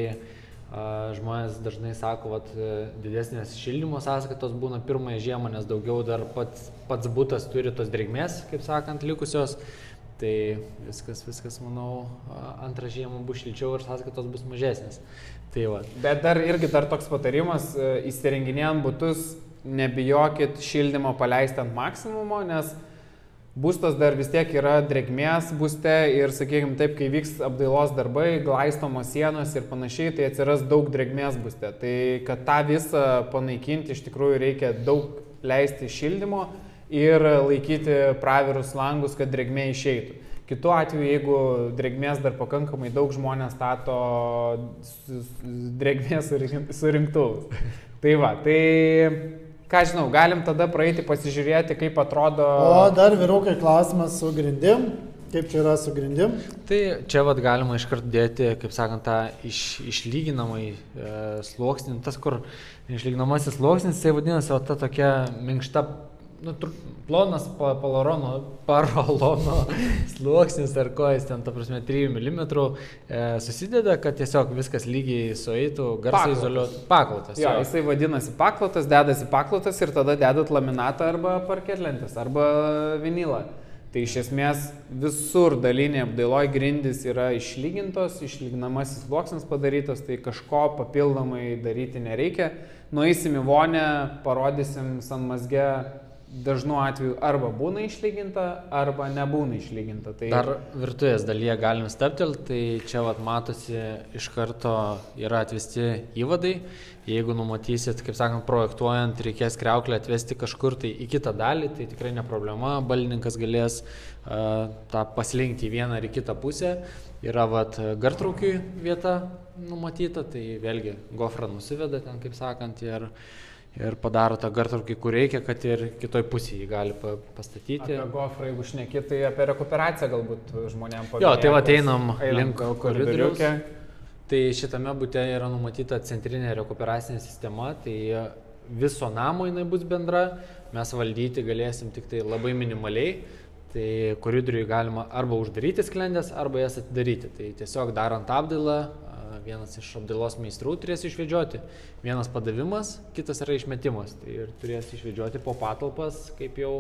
[SPEAKER 2] žmonės dažnai sako, kad e, didesnės šildymo sąskaitos būna pirmąją žiemą, nes daugiau dar pats, pats būtas turi tos drėgmės, kaip sakant, likusios. Tai viskas, viskas, manau, antrą žiemą bus šilčiau ir sąskaitos bus mažesnės. Tai va.
[SPEAKER 3] Bet dar irgi dar toks patarimas, e, įsirenginėjant būtus nebijokit šildymo paleisti ant maksimumo, nes būstas dar vis tiek yra drėgmės būste ir, sakykime, taip, kai vyks apdailos darbai, glaistomos sienos ir panašiai, tai atsiras daug drėgmės būste. Tai kad tą visą panaikinti, iš tikrųjų reikia daug leisti šildymo ir laikyti pravirus langus, kad drėgmė išeitų. Kitu atveju, jeigu drėgmės dar pakankamai daug žmonės stato drėgmės surinktus. tai va, tai Ką žinau, galim tada praeiti pasižiūrėti, kaip atrodo.
[SPEAKER 1] O dar vyrukai klausimas su grindim. Kaip čia yra su grindim?
[SPEAKER 2] Tai čia vad galima iškart dėti, kaip sakant, tą iš, išlyginamai e, sluoksnį. Tas, kur išlyginamasis sluoksnis, tai vadinasi, o ta tokia minkšta nu, plonas palorono, parolono sluoksnis ar ko jis ten, ta prasme, 3 mm e, susideda, kad tiesiog viskas lygiai sueitų, garsai izoliuotų. Paklotas.
[SPEAKER 3] Jo, jo, jisai vadinasi paklotas, dedasi paklotas ir tada dedat laminatą arba parketlentės arba vinilą. Tai iš esmės visur dalinė apdailoj grindys yra išlygintos, išlyginamasis sluoksnis padarytas, tai kažko papildomai daryti nereikia. Nueisim į vonę, parodysim San Mazge dažnu atveju arba būna išlyginta, arba nebūna išlyginta.
[SPEAKER 2] Tai... Dar virtuvės dalyje galim steptelti, tai čia vat, matosi iš karto yra atvesti įvadai. Jeigu numatysit, kaip sakant, projektuojant, reikės kreuklę atvesti kažkur tai į kitą dalį, tai tikrai ne problema, balininkas galės uh, tą paslinkti į vieną ar į kitą pusę. Yra vat, gartraukiui vieta numatyta, tai vėlgi gofrą nusiveda ten, kaip sakant, ir uh, ir padaro tą gartraukį, kur reikia, kad ir kitoj pusėje jį gali pastatyti.
[SPEAKER 3] Apie gofrą, jeigu šneki, tai apie rekuperaciją galbūt žmonėms pavyzdžiui.
[SPEAKER 2] Jo, tai va einam link koridoriaus. Tai šitame būte yra numatyta centrinė rekuperacinė sistema, tai viso namo jinai bus bendra, mes valdyti galėsim tik tai labai minimaliai, tai koridoriui galima arba uždaryti sklendės, arba jas atidaryti. Tai tiesiog darant apdailą, vienas iš apdailos meistrų turės išvedžioti. Vienas padavimas, kitas yra išmetimas. Tai ir turės išvedžioti po patalpas, kaip jau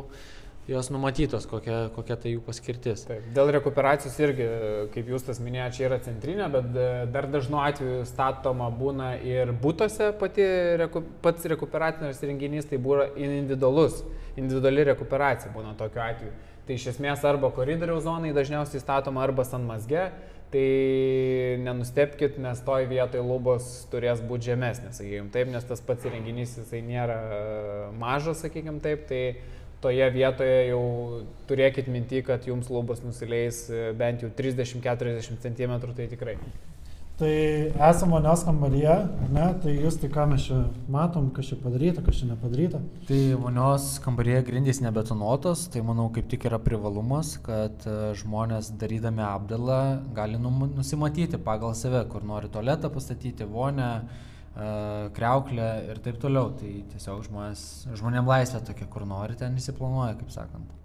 [SPEAKER 2] jos numatytos, kokia, kokia tai jų paskirtis. Taip,
[SPEAKER 3] dėl rekuperacijos irgi, kaip jūs tas minėjote, čia yra centrinė, bet e, dar dažnu atveju statoma būna ir būtose pati, reku, pats rekuperacinis renginys, tai būna individualus, individuali rekuperacija būna tokiu atveju. Tai iš esmės arba koridoriaus zonai dažniausiai statoma arba San Mazge, tai nenustepkit, nes toj vietoj lubos turės būti žemesnės, sakykime taip, nes tas pats įrenginys jisai nėra e, mažas, sakykime taip, tai toje vietoje jau turėkit minti, kad jums lubos nusileis e, bent jau 30-40 cm, tai tikrai.
[SPEAKER 1] Tai esame vonios kambaryje, ne, tai jūs tai ką mes čia matom, kas čia padaryta, kas čia nepadaryta.
[SPEAKER 2] Tai vonios kambaryje grindys nebetonuotos, tai manau kaip tik yra privalumas, kad e, žmonės darydami apdalą gali nusimatyti pagal save, kur nori tualetą pastatyti, vonę, e, kreuklę ir taip toliau. Tai tiesiog žmonės, žmonėm laisvė tokia, kur nori, ten įsiplanuoja, kaip sakant.